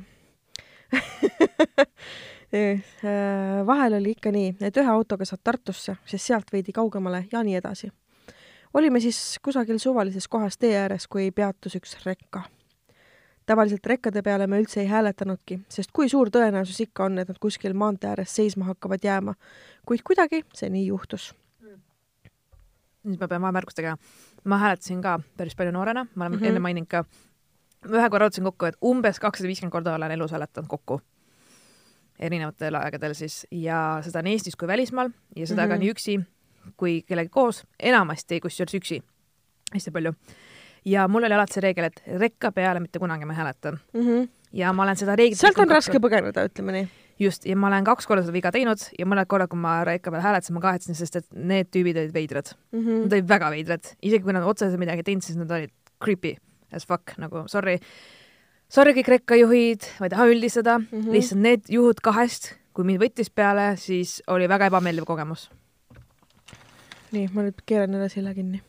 vahel oli ikka nii, et ühe autoga saad Tartusse, siis sealt veidi kaugemale ja nii edasi. olime siis kusagil suvalises kohas tee ääres, kui peatus üks rekka. Tavaliselt rekkade peale me üldse ei hääletanudki, sest kui suur tõenäosus ikka on, et nad kuskil maantee ääres seisma hakkavad jääma. kuid kuidagi see nii juhtus nüüd ma pean vahemärkust tegema. ma hääletasin ka päris palju noorena, ma olen mm -hmm. enne maininud ka, ühe korra arvutasin kokku, et umbes kakssada viiskümmend korda olen elus hääletanud kokku erinevatel aegadel siis ja seda nii Eestis kui välismaal ja seda mm -hmm. ka mhm. nii üksi kui kellegagi koos, enamasti kusjuures üksi, hästi palju. Ja mul oli alati see reegel, et rekka peale mitte kunagi ma ei hääleta mm. -hmm. ja ma olen seda reeglit sealt on raske põgeneda, ütleme nii just, ja ma olen kaks korda seda viga teinud ja mõned korrad, kui ma rekka peal hääletasin, ma kahetsesin, sest et need tüübid olid veidrad mm. -hmm. Nad olid väga veidrad, isegi kui nad otseselt midagi ei teinud, siis nad olid creepy as fuck, nagu sorry. Sorry kõik rekkajuhid, ma ei taha üldistada mm, -hmm. lihtsalt need juhud kahest, kui mind võttis peale, siis oli väga ebameeldiv kogemus. nii, ma nüüd keeran jälle silla kinni.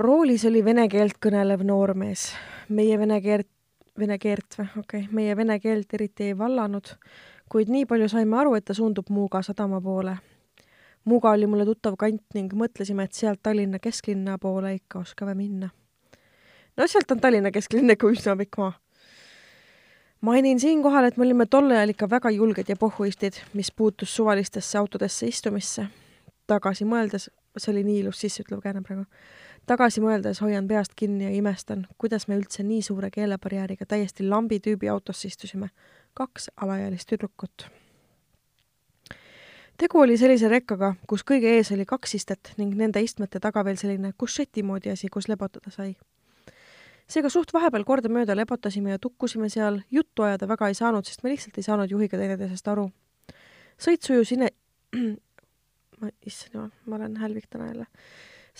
Roolis oli vene keelt kõnelev noormees. meie vene keelt vene keelt või, okei okay., meie vene keelt eriti ei vallanud, kuid nii palju saime aru, et ta suundub Muuga sadama poole. Muuga oli mulle tuttav kant ning mõtlesime, et sealt Tallinna kesklinna poole ikka oskame minna. no sealt on Tallinna kesklinn ikka üsna pikk maa. mainin siinkohal, et me olime tol ajal ikka väga julged ja pohhuistid, mis puutus suvalistesse autodesse istumisse. tagasi mõeldes, see oli nii ilus sisseütlev kääne praegu tagasi mõeldes hoian peast kinni ja imestan, kuidas me üldse nii suure keelebarjääriga täiesti lambi tüübi autosse istusime. kaks alaealist tüdrukut. tegu oli sellise rekkaga, kus kõige ees oli kaks istet ning nende istmete taga veel selline kušeti moodi asi, kus lebotada sai. seega suht vahepeal kordamööda lebotasime ja tukkusime seal, juttu ajada väga ei saanud, sest me lihtsalt ei saanud juhiga teineteisest aru. sõit sujus ine-, ma, issand jumal, ma olen hälvik täna jälle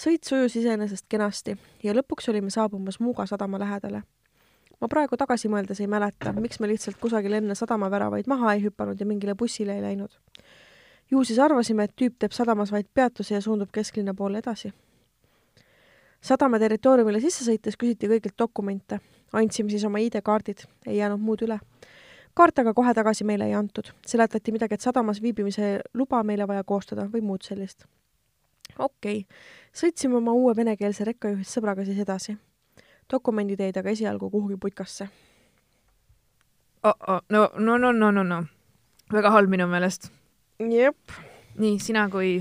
sõit sujus iseenesest kenasti ja lõpuks olime saabumas Muuga sadama lähedale. ma praegu tagasi mõeldes ei mäleta, miks me lihtsalt kusagil enne sadamaväravaid maha ei hüpanud ja mingile bussile ei läinud. ju siis arvasime, et tüüp teeb sadamas vaid peatuse ja suundub kesklinna poole edasi. sadama territooriumile sisse sõites küsiti kõigilt dokumente, andsime siis oma ID-kaardid, ei jäänud muud üle kaarte aga kohe tagasi meile ei antud, seletati midagi, et sadamas viibimise luba meile vaja koostada või muud sellist okei okay., sõitsime oma uue venekeelse rekkajuhist sõbraga siis edasi. dokumendid jäid aga esialgu kuhugi putkasse oh,. Oh, no, no, no, no, no, no. väga halb minu meelest. jep. nii, sina kui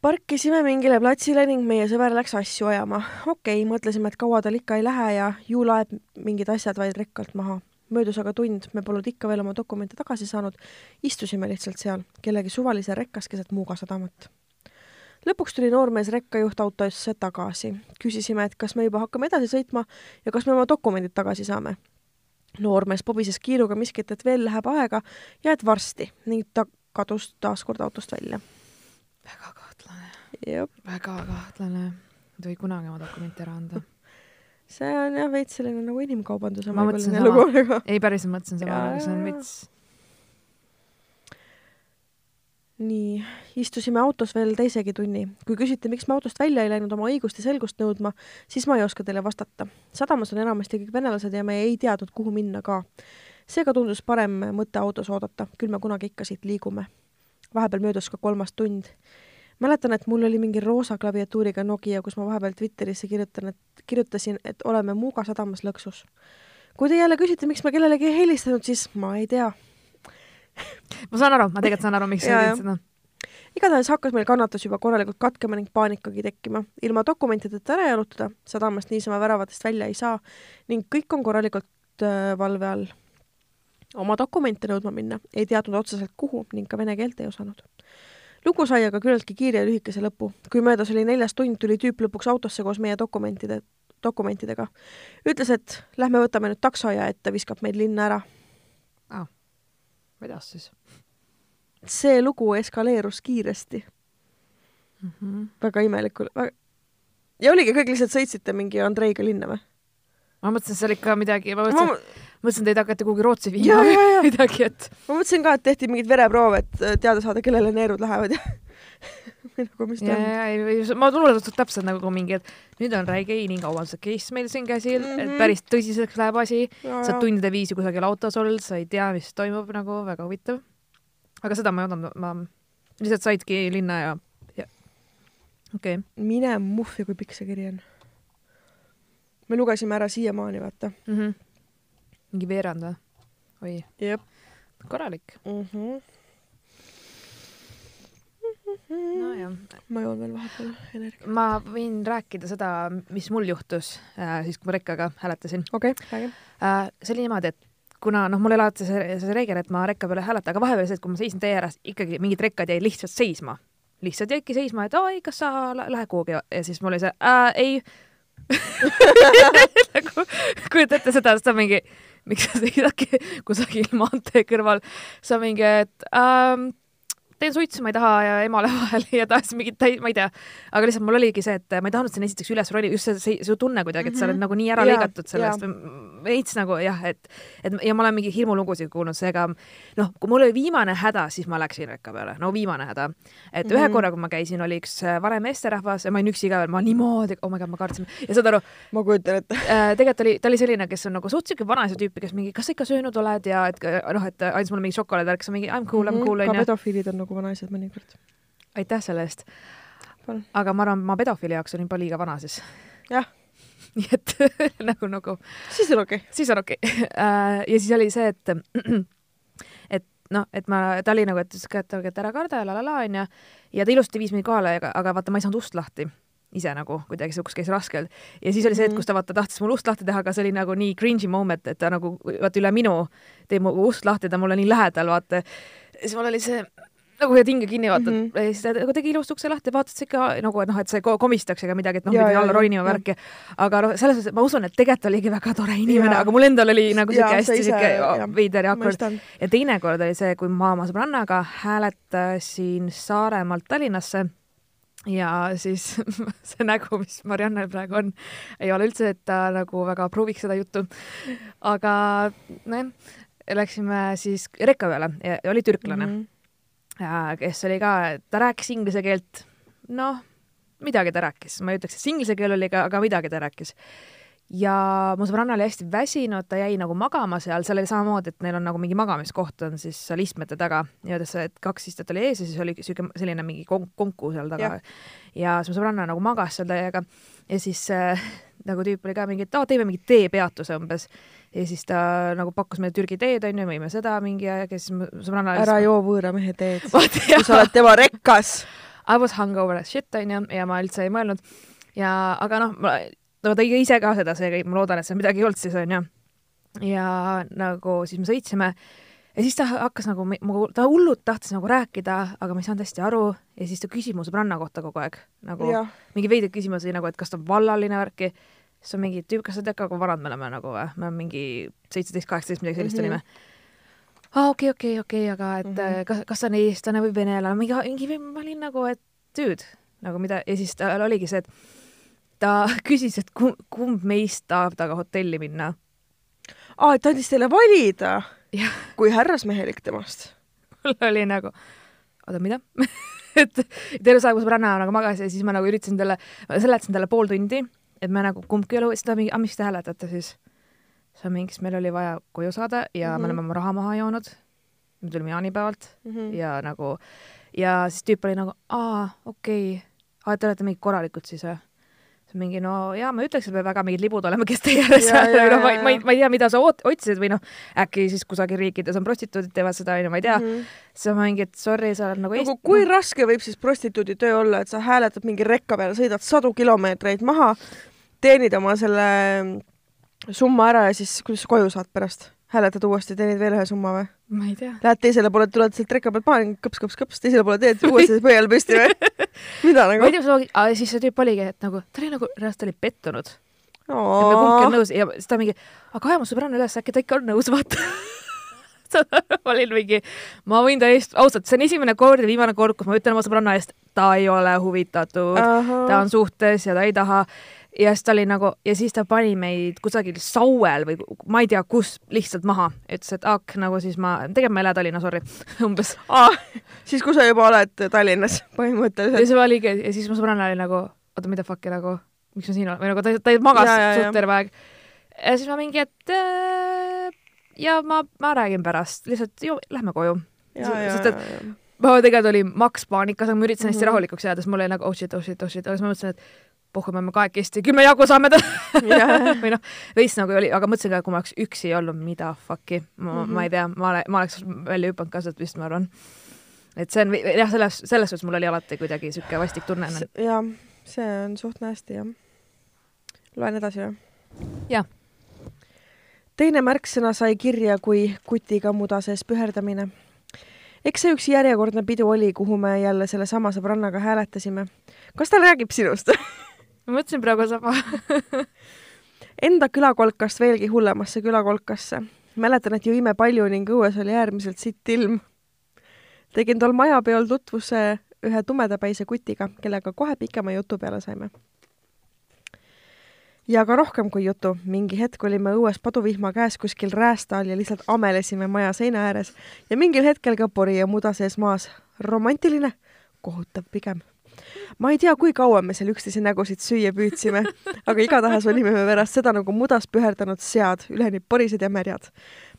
parkisime mingile platsile ning meie sõber läks asju ajama. okei okay,, mõtlesime, et kaua tal ikka ei lähe ja ju laeb mingid asjad vaid rekkalt maha. möödus aga tund, me polnud ikka veel oma dokumente tagasi saanud. istusime lihtsalt seal, kellegi suvalise rekkas keset Muuga sadamat lõpuks tuli noormees rekkajuht autosse tagasi. küsisime, et kas me juba hakkame edasi sõitma ja kas me oma dokumendid tagasi saame. noormees pobises kiiruga miskit, et veel läheb aega ja et varsti ning ta kadus taas kord autost välja. väga kahtlane. väga kahtlane. ei tohi kunagi oma dokumente ära anda see on jah veits selline nagu inimkaubanduse ma mõtlesin sama, ei päriselt mõtlesin sama, aga see on veits nii, istusime autos veel teisegi tunni. kui küsite, miks me autost välja ei läinud oma õigust ja selgust nõudma, siis ma ei oska teile vastata. sadamas on enamasti kõik venelased ja me ei teadnud, kuhu minna ka. seega tundus parem mõte autos oodata, küll me kunagi ikka siit liigume. vahepeal möödus ka kolmas tund. mäletan, et mul oli mingi roosa klaviatuuriga Nokia, kus ma vahepeal Twitterisse kirjutan, et kirjutasin, et oleme Muuga sadamas lõksus. kui te jälle küsite, miks ma kellelegi ei helistanud, siis ma ei tea ma saan aru, ma tegelikult saan aru, miks sa tegid seda igatahes hakkas meil kannatus juba korralikult katkema ning paanikagi tekkima. ilma dokumentideta ära jalutada, sadamast niisama väravatest välja ei saa ning kõik on korralikult äh, valve all. oma dokumente nõudma minna ei teadnud otseselt kuhu ning ka vene keelt ei osanud. lugu sai aga küllaltki kiire ja lühikese lõpu. kui möödas oli neljas tund, tuli tüüp lõpuks autosse koos meie dokumentide, dokumentidega. ütles, et lähme võtame nüüd takso ja et ta viskab meid linna ära vedas siis? see lugu eskaleerus kiiresti mm. -hmm. väga imelikul väga... ja oligi, kõik lihtsalt sõitsite mingi Andreiga linna või? ma mõtlesin, seal ikka midagi, ma mõtlesin ma..., mõtlesin, teid hakati kuhugi Rootsi viima või midagi, et. ma mõtlesin ka, et tehti mingeid vereproove, et äh, teada saada, kellele neerud lähevad ja nagu mis ta ja, on. ja, ja ma tunnen täpselt nagu mingi, et nüüd on räige inimkaubanduse case meil siin käsil mm, -hmm. et Mhm. päris tõsiseks läheb asi, ja, sa tundide viisi kusagil autos olnud, sa ei tea, mis toimub nagu väga huvitav. aga seda ma ei oodanud, ma lihtsalt saidki linna ja, ja okei okay.. mine muhvi, kui pikk see kiri on. me lugesime ära siiamaani, vaata Mm -hmm. mingi veerand või? oi, korralik. mm. -hmm. nojah, ma joon veel vahepeal energiat. ma võin rääkida seda, mis mul juhtus äh, siis, kui ma rekkaga hääletasin okei okay,, räägi. äh,. see oli niimoodi, et kuna noh, mul ei ole alati see, see reegel, et ma rekka peal ei hääleta, aga vahepeal see, et kui ma seisin tee ääres, ikkagi mingid rekkad jäid lihtsalt seisma. lihtsalt jäidki seisma, et oi, kas sa lä- lähed kuhugi ja siis mul oli see äh, ei nagu kujuta ette seda, ta mingi, miks sa seisadki kusagil maantee kõrval, sa mingi, et ähm, teen suitsu, ma ei taha ja emale vahele ja tahtsin mingit ma ei tea, aga lihtsalt mul oligi see, et ma ei tahtnud sinna esiteks üles ronida, just see, see, see tunne kuidagi, et sa oled Mhm. nagu nii ära Jaa, lõigatud sellest, veits nagu jah, et, et ja ma olen mingi hirmulugusid kuulnud, seega noh, kui mul oli viimane häda, siis ma läksin rekka peale, no viimane häda. et ühe Mhm. korra, kui ma käisin, oli üks äh, vanem meesterahvas ja ma olin üksi ka veel, ma niimoodi, oh my god, ma kartsin ja saad aru, ma kujutan ette. äh, tegelikult oli, ta oli selline, kes on nagu suht siuke vanaisa tüüpi, kes mingi, kas sa ikka söönud oled ja et äh, noh, et andis mulle mingi šokolaadivärk, siis mingi I m cool, I m cool Mhm, ka onju. pedofiilid on nagu vanaisad mõnikord. aitäh selle eest aga ma arvan, ma pedofiili jaoks olin juba liiga vana siis. Jah. nii et nagu, nagu siis on okei okay.. siis on okei okay. ja siis oli see, et, et noh, et ma, ta oli nagu, et ütles ka, et et ära karda ja la la la onju. ja ta ilusti viis mind kohale, aga, vaata, ma ei saanud ust lahti ise nagu kuidagi uks käis raskelt ja siis oli see, et Mhm. kus ta vaata tahtis mul ust lahti teha, aga see oli nagu nii cringe'i moment, et ta nagu vaata üle minu teeb mu ust lahti, ta mulle nii lähedal vaata. siis mul oli see nagu hoiad hinge kinni vaata mm. -hmm. siis ta nagu tegi ilusti ukse lahti, vaatas ikka nagu, et noh, et sa ei ko- komistaks ega midagi, et noh, jaa, alla ronima värki. aga noh, selles mõttes, et ma usun, et tegelikult oligi väga tore inimene, aga mul endal oli nagu siuke sa hästi siuke veider ja mõistan. ja teine kord oli see, kui ma oma sõbrannaga hääletasin Saaremaalt Tallinnasse ja siis see nägu, mis Mariannel praegu on, ei ole üldse, et ta nagu väga pruuviks seda juttu. aga nojah, läksime siis rekka peale ja oli türklane mm. -hmm. Ja kes oli ka, ta rääkis inglise keelt, noh, midagi ta rääkis, ma ei ütleks, et see inglise keel oli ka, aga midagi ta rääkis. Ja mu sõbranna oli hästi väsinud, ta jäi nagu magama seal, seal oli samamoodi, et neil on nagu mingi magamiskoht on siis seal istmete taga, nii-öelda et kaks istet oli ees ja siis oli siuke selline mingi kon- konku seal taga. Ja siis mu sõbranna nagu magas seal täiega. Ja siis äh, nagu tüüp oli ka mingi, et aa, teeme mingi teepeatuse umbes. Ja siis ta nagu pakkus meile Türgi teed onju, võime seda mingi aeg ja siis sõbranna ära joo võõra mehe teed, kui sa oled tema rekkas. I was hungover as shit onju ja ma üldse ei mõelnud ja aga noh, ma no ta ise ka seda, seega ma loodan, et seal midagi ei olnud siis onju. ja nagu siis me sõitsime ja siis ta hakkas nagu, ta hullult tahtis nagu rääkida, aga ma ei saanud hästi aru ja siis ta küsis mu sõbranna kohta kogu aeg nagu jah, mingi veidraid küsimusi nagu, et kas ta on vallaline värki. Siis on mingi tüüp, kas sa tead ka, kui vanad me oleme nagu või? me oleme mingi seitseteist, kaheksateist, midagi sellist Mhm. olime. aa, okei, okei, okei, aga et mm. -hmm. kas, kas ta on eestlane või venelane, mingi, mingi, ma olin nagu, et dude, nagu mida ja siis tal oligi see, et ta küsis, et kumb, kumb meist tahab temaga hotelli minna. aa, et ta andis teile valida kui härrasmehelik temast. mul oli nagu, oota, mida? et terve see aeg mu sõbranna nagu magas ja siis ma nagu üritasin talle, seletasin talle pool tundi, et me nagu kumbki ei ole, siis ta mingi, aga miks te hääletate siis? see on mingi, siis meil oli vaja koju saada ja mm -hmm. Mhm. me oleme oma raha maha joonud. me tulime jaanipäevalt Mhm. ja nagu ja siis tüüp oli nagu aa okei okay., te olete mingid korralikud siis või? On mingi no jaa, ma ei ütleks, et me väga mingid libud oleme, kes teie ääres Ja, ja, noh, ma ma ei ma ei tea, mida sa oot-, otsisid või noh, äkki siis kusagil riikides on prostituudid teevad seda onju, ma ei tea mm. -hmm. siis ma mingi, et sorry, sa oled nagu nagu kui raske võib siis prostituudi töö olla, et sa hääletad mingi rekka peale, sõidad sadu kilomeetreid maha, teenid oma selle summa ära ja siis kuidas sa koju saad pärast? Hääletad uuesti, teenid veel ühe summa või? ma ei tea. Lähed teisele poole, tuled sealt rekka pealt maha, kõps, kõps, kõps, teisele poole teed uuesti pöial püsti või? mida ma nagu ei? tea, mis loogika, aga siis see tüüp oligi, et nagu ta oli nagu, reaalselt ta oli pettunud. et me kumbki on nõus ja siis ta mingi, aga aja mu sõbranna üles, äkki ta ikka on nõus, vaata. ma olin mingi, ma võin täiesti, ausalt, see on esimene kord ja viimane kord, kus ma ütlen oma sõbranna eest, ta ei ole huvitatud, ta on suhtes ja ta ei taha. Ja siis ta oli nagu ja siis ta pani meid kusagil Sauel või ma ei tea kus lihtsalt maha, ütles, et ak, nagu siis ma, tegelikult ma ei lähe Tallinna, sorry umbes. aa, siis kui sa juba oled Tallinnas ja põhimõtteliselt. see oligi ja siis mu sõbranna oli nagu, oota, mida fuck'i nagu, miks ma siin olen või nagu ta, ta magas Ja, ja, ja. suht terve aeg. ja siis ma mingi, et äh, ja ma, ma räägin pärast, lihtsalt ju lähme koju. ja, ja, sest et ja, ma tegelikult olin maks paanikas, aga ma üritasin hästi Mhm. rahulikuks jääda, sest mul oli nagu oh shit, oh shit, oh shit, aga siis ma mõtlesin, et pohhu, me kahekesti, küll me jagu saame ja, või noh, veits nagu oli, aga mõtlesin ka, kui ma oleks üksi olnud, mida fuck'i, ma mm, Mhm. -hmm. ma ei tea, ma ole, ma oleks välja hüpanud ka sealt vist, ma arvan. et see on jah, selles, selles suhtes mul oli alati kuidagi sihuke vastik tunne. ja see on suht hästi jah. loen edasi või? Jah. teine märksõna sai kirja kui kutiga muda sees püherdamine. eks see üks järjekordne pidu oli, kuhu me jälle sellesama sõbrannaga hääletasime. kas ta räägib sinust? ma mõtlesin praegu sama. Enda külakolkast veelgi hullemasse külakolkasse. mäletan, et jõime palju ning õues oli äärmiselt sitt ilm. tegin tol majapeol tutvuse ühe tumedapäise kutiga, kellega kohe pikema jutu peale saime. ja ka rohkem kui jutu, mingi hetk olime õues paduvihma käes kuskil räästa all ja lihtsalt amelesime maja seina ääres ja mingil hetkel ka pori ja muda sees maas. romantiline, kohutav pigem ma ei tea, kui kaua me seal üksteise nägusid süüa püüdsime, aga igatahes olime me pärast seda nagu mudas püherdanud sead, üleni porised ja märjad.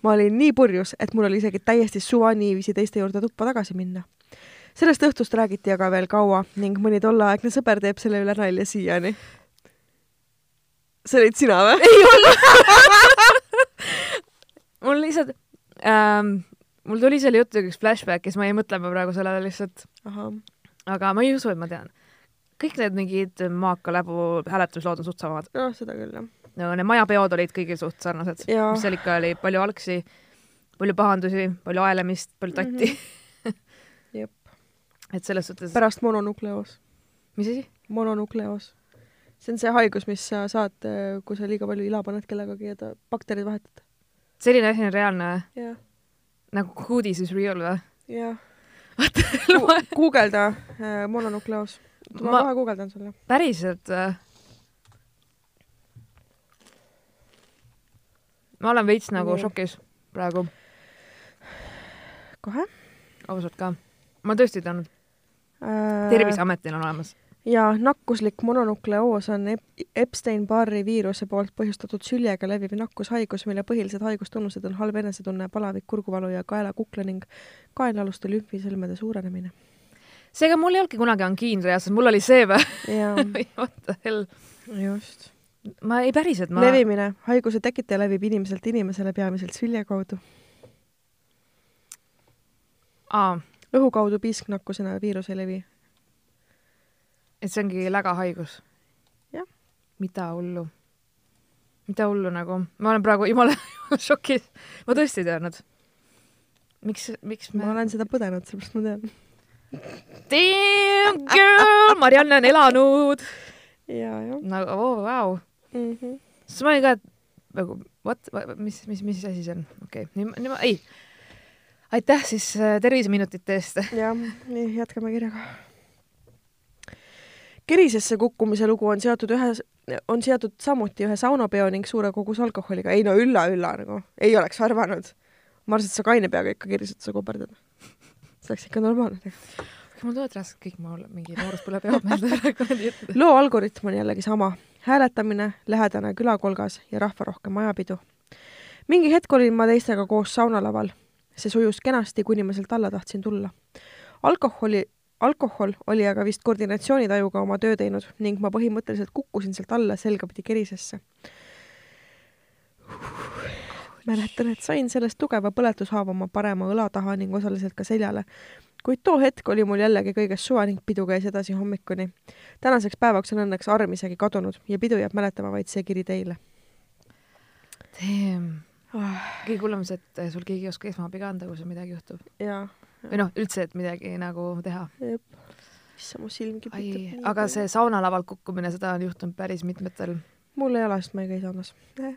ma olin nii purjus, et mul oli isegi täiesti suva niiviisi teiste juurde tuppa tagasi minna. sellest õhtust räägiti aga veel kaua ning mõni tolleaegne sõber teeb selle üle nalja siiani. see olid sina või? ei olnud. mul lihtsalt ähm,, mul tuli selle jutuga üks flashback ja siis ma jäin mõtlema praegu sellele lihtsalt, ahah, aga ma ei usu, et ma tean. kõik need mingid Maaka läbu hääletuslood on suht samad. noh, seda küll jah. no need majapeod olid kõigil suht sarnased, mis seal ikka oli, palju algsi, palju pahandusi, palju aelemist, palju tatti mm. Jep. et selles suhtes, pärast mononukleoos. mis asi? mononukleoos. see on see haigus, mis sa saad, kui sa liiga palju ila paned kellegagi ja ta bakterid vahetad. selline asi on reaalne või? nagu Hoodies is real või? jah. Guugelda äh, mononukleoos. ma Ma- kohe guugeldan sulle. päriselt või? ma olen veits nagu Nii. šokis praegu, kohe ausalt ka. ma tõesti ei teadnud, äh,. Terviseametil on olemas. Ja nakkuslik mononukleoos on Ep- Epstein-Barri viiruse poolt põhjustatud süljega leviv nakkushaigus, mille põhilised haigustunnused on halb enesetunne, palavik, kurguvalu ja kaela-kukla ning kaenlaaluste lümfisõlmede suurenemine. seega mul ei olnudki kunagi angiin reaalselt, mul oli see või? What the hell? just. ma ei päriselt, ma. levimine, haiguse tekitaja levib inimeselt inimesele peamiselt sülje kaudu, õhu kaudu piisknakkusena viirus ei levi. Et see ongi lägahaigus? Jah. mida hullu? mida hullu nagu, ma olen praegu jumala šokis, ma tõesti ei teadnud. miks, miks ma me? olen seda põdenud, sellepärast ma tean. Damn girl, Marianne on elanud nagu oh,, vau. mm. -hmm. siis ma olin ka, et nagu what, mis, mis, mis asi see on, okei okay., nii, nii ma, ei. aitäh siis äh, terviseminutite eest. jah, nii jätkame kirjaga. Kerisesse kukkumise lugu on seotud ühe, on seotud samuti ühe saunapeo ning suure kogus alkoholiga. ei no ülla, ülla nagu, ei oleks arvanud. ma arvasin, et sa kaine peaga ikka kerisesse koperdad. see oleks ikka normaalne. mul tulevad raskelt kõik mu mingi nooruspõlve peod meelde jutud. loo algoritm on jällegi sama. hääletamine, lähedane külakolgas ja rahvarohke majapidu. mingi hetk olin ma teistega koos saunalaval. see sujus kenasti, kuni ma sealt alla tahtsin tulla. alkoholi, alkohol oli aga vist koordinatsioonitajuga oma töö teinud ning ma põhimõtteliselt kukkusin sealt alla selgapidi kerisesse. mäletan, et sain sellest tugeva põletushaava oma parema õla taha ning osaliselt ka seljale kuid too hetk oli mul jällegi kõigest suva ning pidu käis edasi hommikuni. tänaseks päevaks on õnneks arm isegi kadunud ja pidu jääb mäletama vaid see kiri teile Damn. oh,. kõige hullem see, et sul keegi ei oska esmaabi ka anda, kui sul midagi juhtub. jaa, või noh, üldse, et midagi nagu teha. issand, mu silm kipitab., aga see saunalavalt kukkumine, seda on juhtunud päris mitmetel. mul ei ole, sest ma ei käi saunas eh..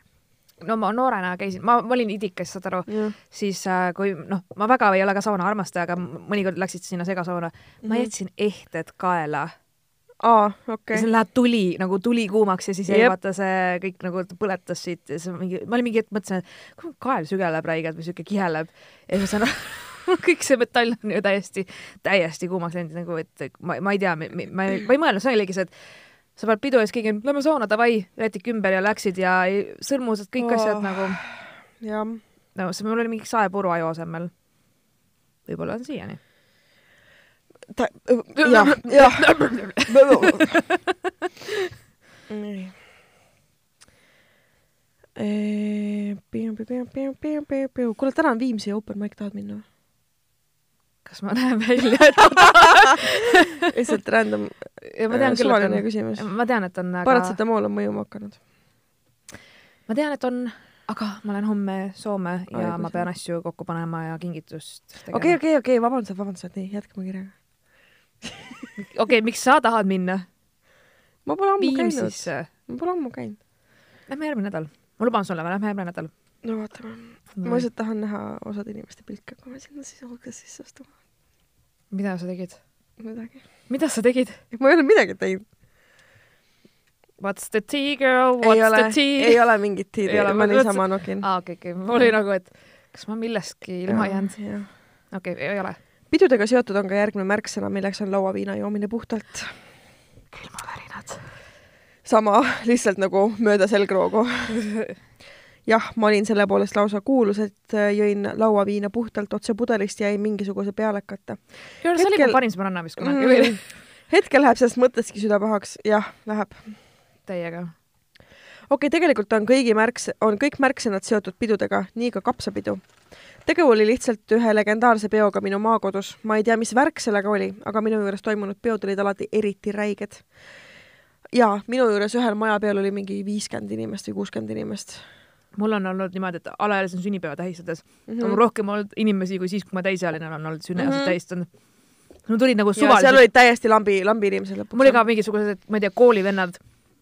no ma noorena käisin, ma, ma olin idikas, saad aru, siis äh, kui noh, ma väga ei ole ka sauna armastaja, aga mõnikord läksid sinna segasauna ma Mhm. jätsin ehted kaela aa, ja okei siis. läheb tuli nagu tuli kuumaks ja siis jäi vaata see kõik nagu põletas siit ja siis mingi, ma olin mingi hetk mõtlesin, et kuhu kael sügeleb räigelt või siuke kiheleb ja siis ma saan aru, kõik see metall on ju täiesti, täiesti kuumaks läinud nagu, et ma, ma ei tea, ma ei, ma ei mõelnud, see oligi see, et sa paned pidu ees, keegi on, lähme sauna, davai, rätik ümber ja läksid ja sõrmused, kõik Oh. asjad nagu, jah. no see mul oli mingi saepuru aju asemel. võib-olla on siiani. ta, jah, jah. nii. kuule, täna on Viimsi open mic, tahad minna või? Kas ma näen välja lihtsalt random ja ma tean küll, et on, küsimus. ma tean, et on, aga paratsetamool on mõjuma hakanud. ma tean, et on, aga ma lähen homme Soome ja Ai, ma pean asju kokku panema ja kingitust tegema okei, okei, okei, vabandust, vabandust, nii, jätkame kirjaga. okei, miks sa tahad minna ma pole ammu käinud, Viimsisse? ma pole ammu käinud. Lähme järgmine nädal. ma luban sulle, me lähme järgmine nädal. no vaatame. ma lihtsalt tahan näha osade inimeste pilke, kui me sinna siis hulka sisse astume. Mida sa tegid? midagi. mida sa tegid? ma ei ole midagi teinud. What's the tea girl, ei what's ole the, tea? ei ole mingit Ei ole,, ma ma niisama nokin. aa, okei, okei, mul oli nagu, et kas ma millestki ilma jäänud. okei, ei ole. pidudega seotud on ka järgmine märksõna, milleks on lauaviina joomine puhtalt. külmavärinad. sama, lihtsalt nagu mööda selgroogu. jah, ma olin selle poolest lausa kuulus, et äh, jõin lauaviina puhtalt otse pudelist ja jäi mingisuguse pealekata see oli Hetkel- mu parim sõbranna vist kunagi mm.. hetkel läheb sellest mõttestki süda pahaks, jah, läheb. täiega. okei okay,, tegelikult on kõigi märks, on kõik märksõnad seotud pidudega, nii ka kapsapidu. tegu oli lihtsalt ühe legendaarse peoga minu maakodus. ma ei tea, mis värk sellega oli, aga minu juures toimunud peod olid alati eriti räiged. ja minu juures ühel majapeol oli mingi viiskümmend inimest või kuuskümmend inimest mul on olnud niimoodi, et alaealisena sünnipäeva tähistades mm. on mul rohkem olnud inimesi kui siis, kui ma täisealine olen olnud sünniaastaid Mhm. mm -hmm. tähistanud. mul tulid nagu ja seal olid täiesti lambi, lambi inimesed lõpuks. mul oli ka mingisugused, ma ei tea, koolivennad,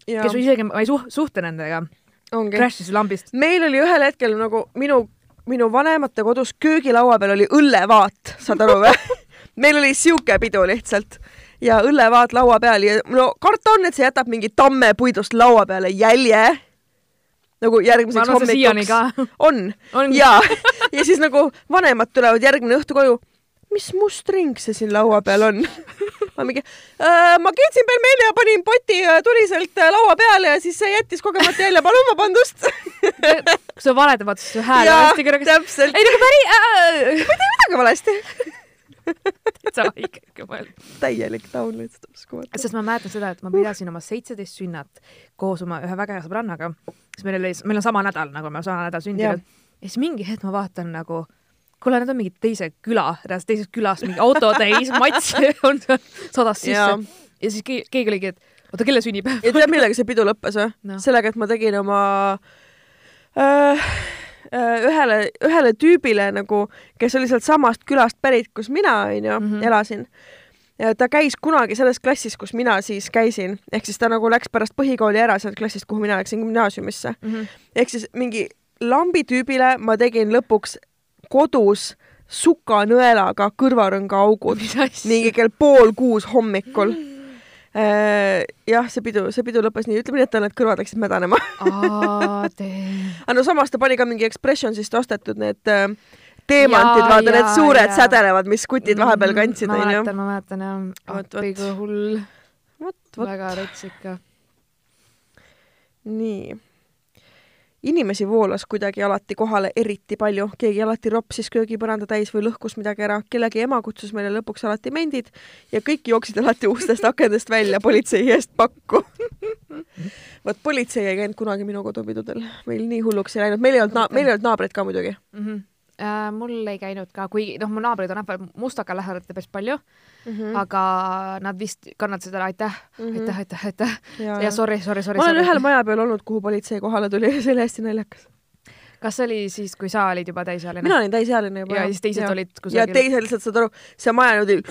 kes isegi, ma ei suh-, suhtle nendega, crash isid lambist. meil oli ühel hetkel nagu minu, minu vanemate kodus köögilaua peal oli õllevaat, saad aru või? meil oli siuke pidu lihtsalt ja õllevaat laua peal ja no karta on, et see jätab mingi tammepuidust laua peale jälje. Nagu ma järgmiseks hommikuks. on on ja, ja siis nagu vanemad tulevad järgmine õhtu koju. mis must ring see siin laua peal on? ma mingi, ma keetsin pelmeni ja panin poti äh, tuliselt äh, laua peale ja siis see jättis kogemata jälje, palun vabandust. kui sa valetad, siis su hääl on jaa hästi, kõrge. ei nagu päri-, midagi valesti. täitsa haige ikka mõelda. täielik taun lihtsalt uskumatu. sest ma mäletan seda, et ma pidasin oma seitseteist sünnat koos oma ühe väga hea sõbrannaga, siis meil oli, meil on sama nädal nagu me sama nädal sündinud ja siis mingi hetk ma vaatan nagu kuule, need on mingid teise küla, teisest külast mingi auto täis, mats on sadas sisse Jaa. ja siis keegi, keegi oligi, et oota, kelle sünnipäev? ja tead, millega see pidu lõppes või no.? sellega, et ma tegin oma äh, ühele, ühele tüübile nagu, kes oli sealt samast külast pärit, kus mina onju mm. -hmm. elasin. ta käis kunagi selles klassis, kus mina siis käisin, ehk siis ta nagu läks pärast põhikooli ära sealt klassist, kuhu mina läksin gümnaasiumisse. ehk siis mingi lambi tüübile ma tegin lõpuks kodus sukanõelaga kõrvarõnga augud mingi kell pool kuus hommikul. jah, see pidu, see pidu lõppes nii, ütleme nii, et tal need kõrvad läksid mädanema. aga no samas ta pani ka mingi Expressionsist ostetud need äh, teemantid, vaata need suured jaa. sädelevad, mis kutid vahepeal kandsid, ma onju. mäletan, ma mäletan jah, appi kui hull, väga rets ikka. nii. Inimesi voolas kuidagi alati kohale eriti palju, keegi alati ropsis köögipõranda täis või lõhkus midagi ära, kellegi ema kutsus meile lõpuks alati mendid ja kõik jooksid alati ustest akendest välja politsei eest pakku. vot politsei ei käinud kunagi minu kodupidudel, meil nii hulluks ei läinud, meil ei olnud meil ei olnud naabreid ka muidugi. mm. -hmm. Äh, mul ei käinud ka, kuigi noh, mu naabrid on Ähval Mustaka lähedal päris palju mm. -hmm. aga nad vist kannatasid ära, aitäh mm, -hmm. aitäh, aitäh, aitäh ja, ja sorry, sorry, sorry. ma olen ühel maja peal olnud, kuhu politsei kohale tuli ja see oli hästi naljakas. kas see oli siis, kui sa olid juba täisealine mina? olin täisealine juba. ja siis teised olid ja kusagil. teised lihtsalt saad aru, see maja niimoodi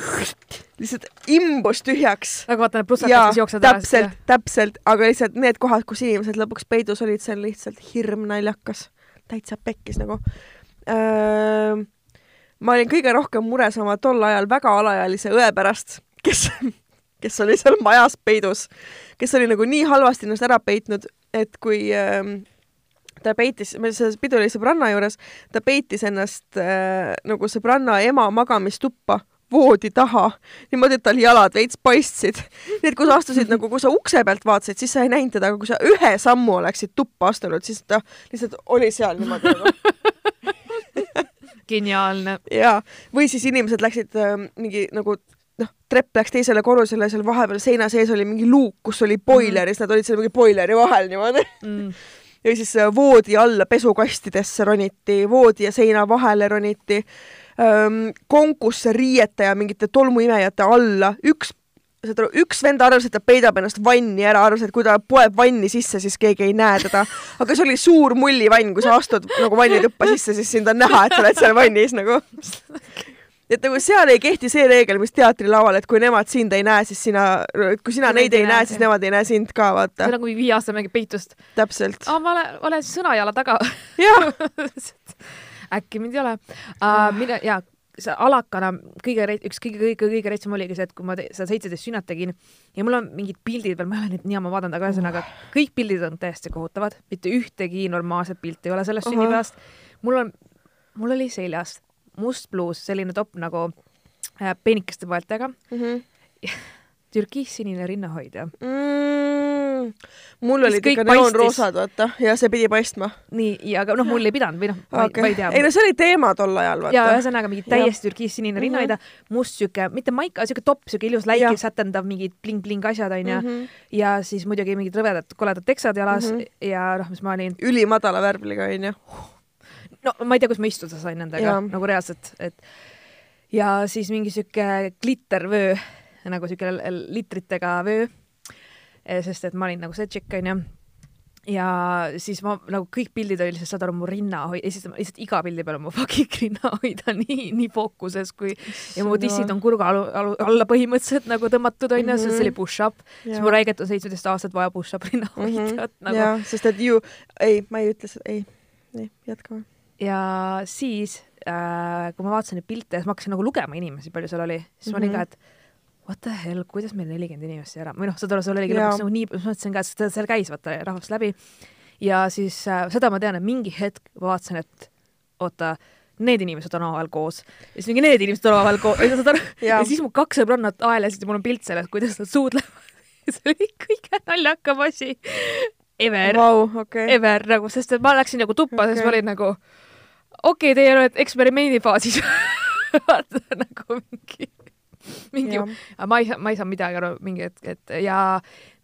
lihtsalt imbus tühjaks. nagu vaata need plussakad, jaa kes, jooksevad ära. täpselt, täpselt, aga lihtsalt need kohad, kus inimesed lõpuks peidus olid, see on lihtsalt hirmnaljakas. täitsa pekkis nagu. Ma olin kõige rohkem mures oma tol ajal väga alaealise õe pärast, kes, kes oli seal majas peidus, kes oli nagu nii halvasti ennast ära peitnud, et kui ähm, ta peitis, meil see pidu oli sõbranna juures, ta peitis ennast äh, nagu sõbranna ema magamistuppa voodi taha, niimoodi, et tal jalad veits paistsid. nii et kui sa astusid nagu, kui sa ukse pealt vaatasid, siis sa ei näinud teda, aga kui sa ühe sammu oleksid tuppa astunud, siis ta lihtsalt oli seal niimoodi nagu. geniaalne. jaa, või siis inimesed läksid äh, mingi nagu noh, trepp läks teisele korrusele, seal vahepeal seina sees oli mingi luuk, kus oli boiler ja siis nad olid seal mingi boileri vahel niimoodi mm. ja siis äh, voodi alla pesukastidesse roniti, voodi ja seina vahele roniti ähm,, konkusse riiete ja mingite tolmuimejate alla, üks saad aru, üks vend arvas, et ta peidab ennast vanni ära, arvas, et kui ta poeb vanni sisse, siis keegi ei näe teda. aga see oli suur mullivann, kui sa astud nagu vannituppa sisse, siis sind on näha, et sa oled seal vannis nagu et nagu seal ei kehti see reegel, mis teatrilaval, et kui nemad sind ei näe, siis sina, kui sina neid ei näe, siis nemad ei näe sind ka, vaata. see on nagu viie aasta mängib peitust. täpselt. aa, ma olen, olen sõnajala taga. jah äkki mind ei ole uh,. mine, jaa, see alakana kõige, üks kõige, kõige, kõige reitsem oligi see, et kui ma seda seitseteist sünnat tegin ja mul on mingid pildid veel, ma ei ole neid nii ammu vaadanud, aga ühesõnaga kõik pildid on täiesti kohutavad, mitte ühtegi normaalset pilti ei ole sellest sünnipäevast. mul on, mul oli seljas must pluus, selline topp nagu äh, peenikeste paeltega mm. -hmm. türkiissinine rinnahoidja mm,. mul olid ikka neoonroosad, vaata, ja see pidi paistma. nii, ja aga noh, mul ei pidanud või noh okay., ma ei tea. ei no see oli teema tol ajal, vaata. ja ühesõnaga mingi täiesti türkiissinine rinnahoidja mm, -hmm. must siuke, mitte maik, aga siuke topp, siuke ilus läikiv, sätendav, mingid bling-bling asjad onju mm. -hmm. ja siis muidugi mingid rõvedad koledad teksad jalas mm -hmm. ja noh, mis ma olin. ülimadala värvliga onju no ma ei tea, kus ma istuda sain nendega nagu reaalselt, et ja siis mingi sihuke glittervöö nagu sihuke litritega vöö. sest et ma olin nagu see tšikk onju ja siis ma nagu kõik pildid olid lihtsalt, saad aru, mu rinnahoid, lihtsalt, lihtsalt iga pildi peal on mu fucking rinnahoid on nii, nii fookuses kui ja mu tissid on kurga alu, alu, alla põhimõtteliselt nagu tõmmatud onju mm, -hmm. sest see oli mhm. push-up, siis mu räiget on seitseteist aastat vaja push-up rinnahoidjat mm -hmm. nagu. jah, sest et ju, ei, ma ei ütle seda, ei, nii, jätkame ja siis äh, kui ma vaatasin neid pilte, siis ma hakkasin nagu lugema inimesi, palju seal oli, siis mm -hmm. ma olin ka, et what the hell, kuidas meil nelikümmend inimest siia ära, või noh, saad aru, seal oligi lõpuks nagu nii, ma mõtlesin ka, et seal käis vaata rahvas läbi. ja siis äh, seda ma tean, et mingi hetk ma vaatasin, et oota, need inimesed on omavahel koos ja siis mingi need inimesed on omavahel koos, saad aru? ja siis mu kaks sõbrannat aelasid ja mul on pilt sellest, kuidas nad suudlevad see oli kõige naljakam asi ever wow,, okay. ever nagu, sest et ma läksin nagu tuppa okay., siis ma olin nagu okei okay,, teie olete eksperimendi faasis vaata nagu mingi, mingi, ma ei saa, ma ei saa midagi aru mingi hetk, et ja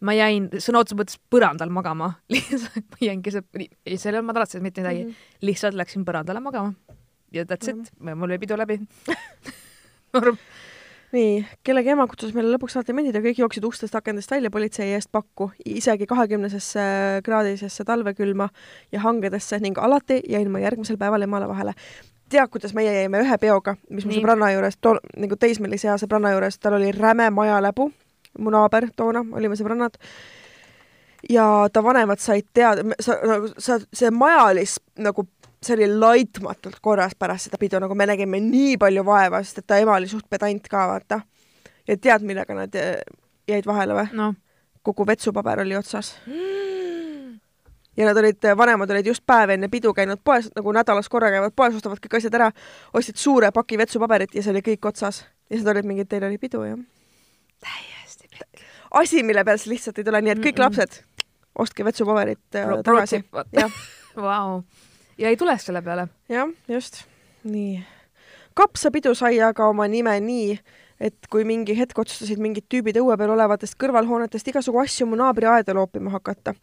ma jäin sõna otseses mõttes põrandal magama lihtsalt ma jäingi see, ei, seal ei olnud madratsis mitte midagi mm, -hmm. lihtsalt läksin põrandale magama ja that's it mm, -hmm. mul oli pidu läbi nii, kellegi ema kutsus meile lõpuks alati mendid ja kõik jooksid ustest akendest välja politsei eest pakku, isegi kahekümnesesse kraadisesse talvekülma ja hangedesse ning alati jäin ma järgmisel päeval emale vahele. Tead, kuidas meie jäime ühe peoga, mis mu sõbranna juures, nagu teismelise ea sõbranna juures, tal oli räme majaläbu, mu naaber toona, olime sõbrannad ja ta vanemad said teada, sa nagu sa, see maja oli nagu see oli laitmatult korras pärast seda pidu, nagu me nägime nii palju vaeva, sest et ta ema oli suht pedant ka, vaata. ja tead, millega nad eh, jäid vahele või no.? kogu vetsupaber oli otsas mm.. Ja nad olid, vanemad olid just päev enne pidu käinud poes, nagu nädalas korra käivad poes, ostavad kõik asjad ära, ostsid suure paki vetsupaberit ja see oli kõik otsas. ja siis nad olid mingi, teil oli pidu, jah. täiesti pikk. asi, mille peale see lihtsalt ei tule, nii et kõik mm -mm. lapsed, ostke vetsupaberit äh, tagasi. Vau ja ei tule selle peale. jah, just. nii. kapsapidu sai aga oma nime nii, et kui mingi hetk otsustasid mingid tüübid õue peal olevatest kõrvalhoonetest igasugu asju mu naabri aeda loopima hakata.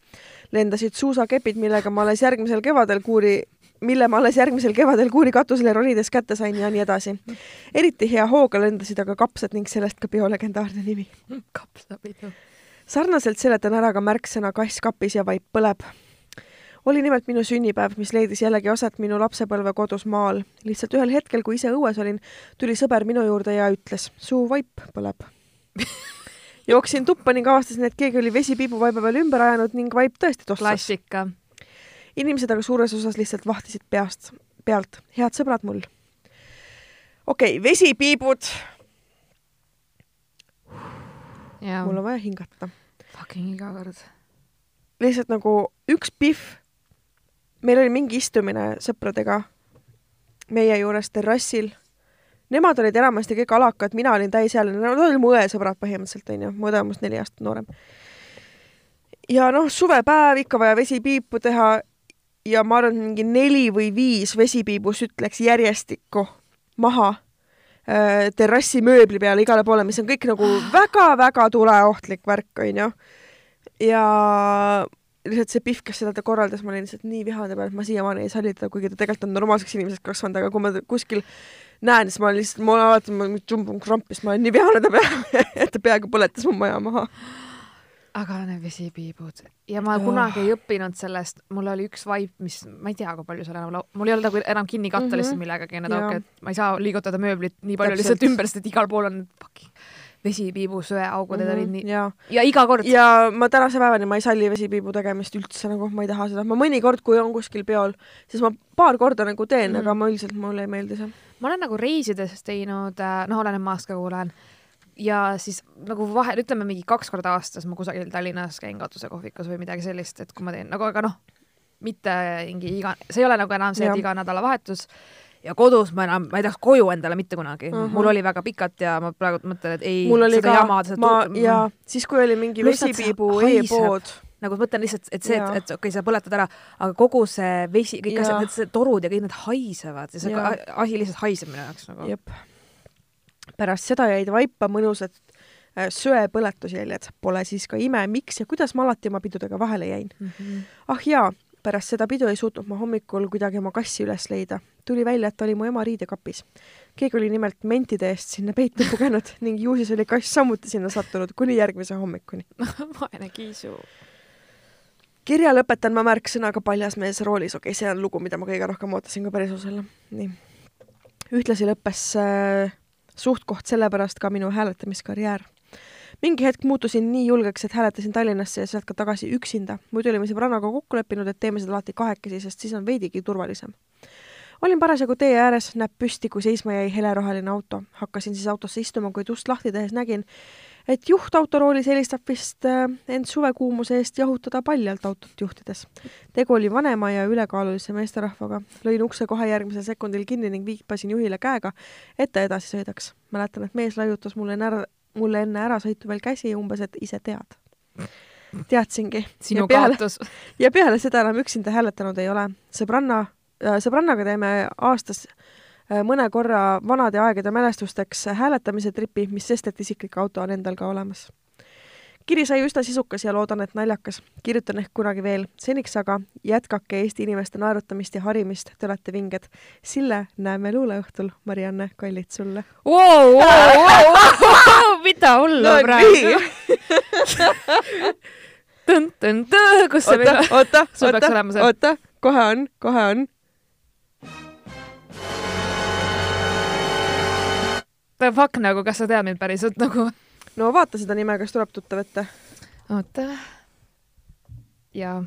Lendasid suusakepid, millega ma alles järgmisel kevadel kuuri mille ma alles järgmisel kevadel kuuri katusele ronides kätte sain ja nii edasi. eriti hea hooga lendasid aga kapsad ning sellest ka peo legendaarne nimi. kapsapidu. sarnaselt seletan ära ka märksõna kass kapis ja vaip põleb oli nimelt minu sünnipäev, mis leidis jällegi aset minu lapsepõlve kodus maal. lihtsalt ühel hetkel, kui ise õues olin, tuli sõber minu juurde ja ütles, suu vaip põleb jooksin tuppa ning avastasin, et keegi oli vesipiibu vaiba peal ümber ajanud ning vaip tõesti tossas. klassika. inimesed aga suures osas lihtsalt vahtisid peast, pealt. head sõbrad mul. okei okay,, vesipiibud mul on vaja hingata. fucking iga kord. lihtsalt nagu üks pihv, meil oli mingi istumine sõpradega meie juures terrassil. Nemad olid enamasti kõik alakad, mina olin täisealine, nad olid mu õesõbrad põhimõtteliselt onju, mu õde on minust neli aastat noorem. ja noh, suvepäev ikka vaja vesipiipu teha ja ma arvan, et mingi neli või viis vesipiibusütt läks järjestikku maha äh, terrassi mööbli peale igale poole, mis on kõik nagu väga-väga tuleohtlik värk onju. ja lihtsalt see Pihv, kes seda ta korraldas, ma olin lihtsalt nii vihane peale, et ma siiamaani ei salli teda, kuigi ta tegelikult on normaalseks inimeseks kasvanud, aga kui ma kuskil näen, siis ma lihtsalt, on alati ma tšumbun krampis, ma olen nii vihane ta peale, et ta peaaegu põletas mu maja maha. aga need vesipiibud ja ma Oh. kunagi ei õppinud sellest, mul oli üks vaip, mis ma ei tea, kui palju seal enam lau-, mul ei olnud nagu enam kinni katta mm Mhm. -hmm. lihtsalt millegagi tauke, et ma ei saa liigutada mööblit nii palju Täpselt. lihtsalt ümber, sest et igal pool on fucking vesipiibu söeaugud mm, -hmm. olid nii ja, ja iga kord. Mhm. ja ma tänase päevani ma ei salli vesipiibu tegemist üldse nagu, ma ei taha seda, ma mõnikord, kui on kuskil peol, siis ma paar korda nagu teen mm, Mhm. -hmm. aga ma üldiselt, mulle ei meeldi see. Ma olen nagu reisides teinud, noh, oleneb maast ka, kuhu lähen. ja siis nagu vahel, ütleme mingi kaks korda aastas ma kusagil Tallinnas käin katusekohvikus või midagi sellist, et kui ma teen nagu, aga noh, mitte mingi iga, see ei ole nagu enam see, et iga nädalavahetus ja kodus ma enam, ma ei tahaks koju endale mitte kunagi mm. Mhm. -hmm. mul oli väga pikalt ja ma praegu mõtlen, et ei, seda ka jama, seda, ma ja siis, kui oli mingi vesipiibu e-pood, nagu ma mõtlen lihtsalt, et see, et, et okei okay,, sa põletad ära, aga kogu see vesi, kõik Jaa. asjad, need see torud ja kõik need haisevad ja see asi lihtsalt haiseb minu jaoks nagu. pärast seda jäid vaipa mõnusad äh, söepõletusjäljed, pole siis ka ime, miks ja kuidas ma alati oma pidudega vahele jäin. Mhm. ah jaa, pärast seda pidu ei suutnud ma hommikul kuidagi oma kassi üles leida. tuli välja, et ta oli mu ema riidekapis. keegi oli nimelt mentide eest sinna peitu pugenud ning ju siis oli kass samuti sinna sattunud kuni järgmise hommikuni. vaene kiisu. Kirja lõpetan ma märksõnaga paljas mees roolis, okei okay,, see on lugu, mida ma kõige rohkem ootasin ka päris osale. nii. ühtlasi lõppes äh, suht-koht sellepärast ka minu hääletamiskarjäär. mingi hetk muutusin nii julgeks, et hääletasin Tallinnasse ja sealt ka tagasi üksinda. muidu olime sõbrannaga kokku leppinud, et teeme seda alati kahekesi, sest siis on veidigi turvalisem. olin parasjagu tee ääres, näpp püsti, kui seisma jäi heleroheline auto. hakkasin siis autosse istuma, kuid ust lahti tehes nägin, et juht autoroolis eelistab vist äh, end suvekuumuse eest jahutada paljalt autot juhtides. tegu oli vanema ja ülekaalulise meesterahvaga. lõin ukse kohe järgmisel sekundil kinni ning viipasin juhile käega, et ta edasi sõidaks. mäletan, et mees laiutas mulle enne ära, mulle enne ärasõitu veel käsi umbes, et ise tead. teadsingi. sinu ja peale, kaotus. ja peale seda enam üksinda hääletanud ei ole. sõbranna, sõbrannaga teeme aastas äh, mõne korra vanade aegade mälestusteks hääletamise tripi, mis sest, et isiklik auto on endal ka olemas. kiri sai üsna sisukas ja loodan, et naljakas. kirjutan ehk kunagi veel. seniks aga jätkake Eesti inimeste naerutamist ja harimist, te olete vinged. Sille näeme luuleõhtul, Marianne, kallid sulle. mida hullu No praegu. kus see oota oota, oota oota, kohe on, kohe on. Fuck nagu, kas sa tead mind päriselt nagu? no vaata seda nime, kas tuleb tuttav ette. oota. jaa.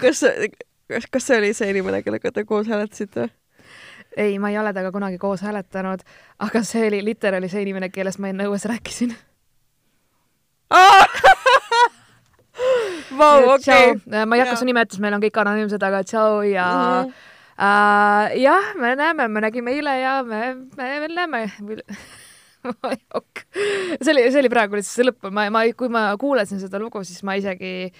kas, kas, kas see oli see inimene, kellega te koos hääletasite? ei, ma ei ole temaga kunagi koos hääletanud, aga see oli literaali see inimene, kellest ma enne õues rääkisin. Vau, okei. ma ei hakka su nime ütlema, meil on kõik anonüümsed, aga tšau ja mm. -hmm. Uh, jah, me näeme, me nägime eile ja me, me veel näeme. see oli, see oli praegu lihtsalt see lõpp, ma, ma, kui ma kuulasin seda lugu, siis ma isegi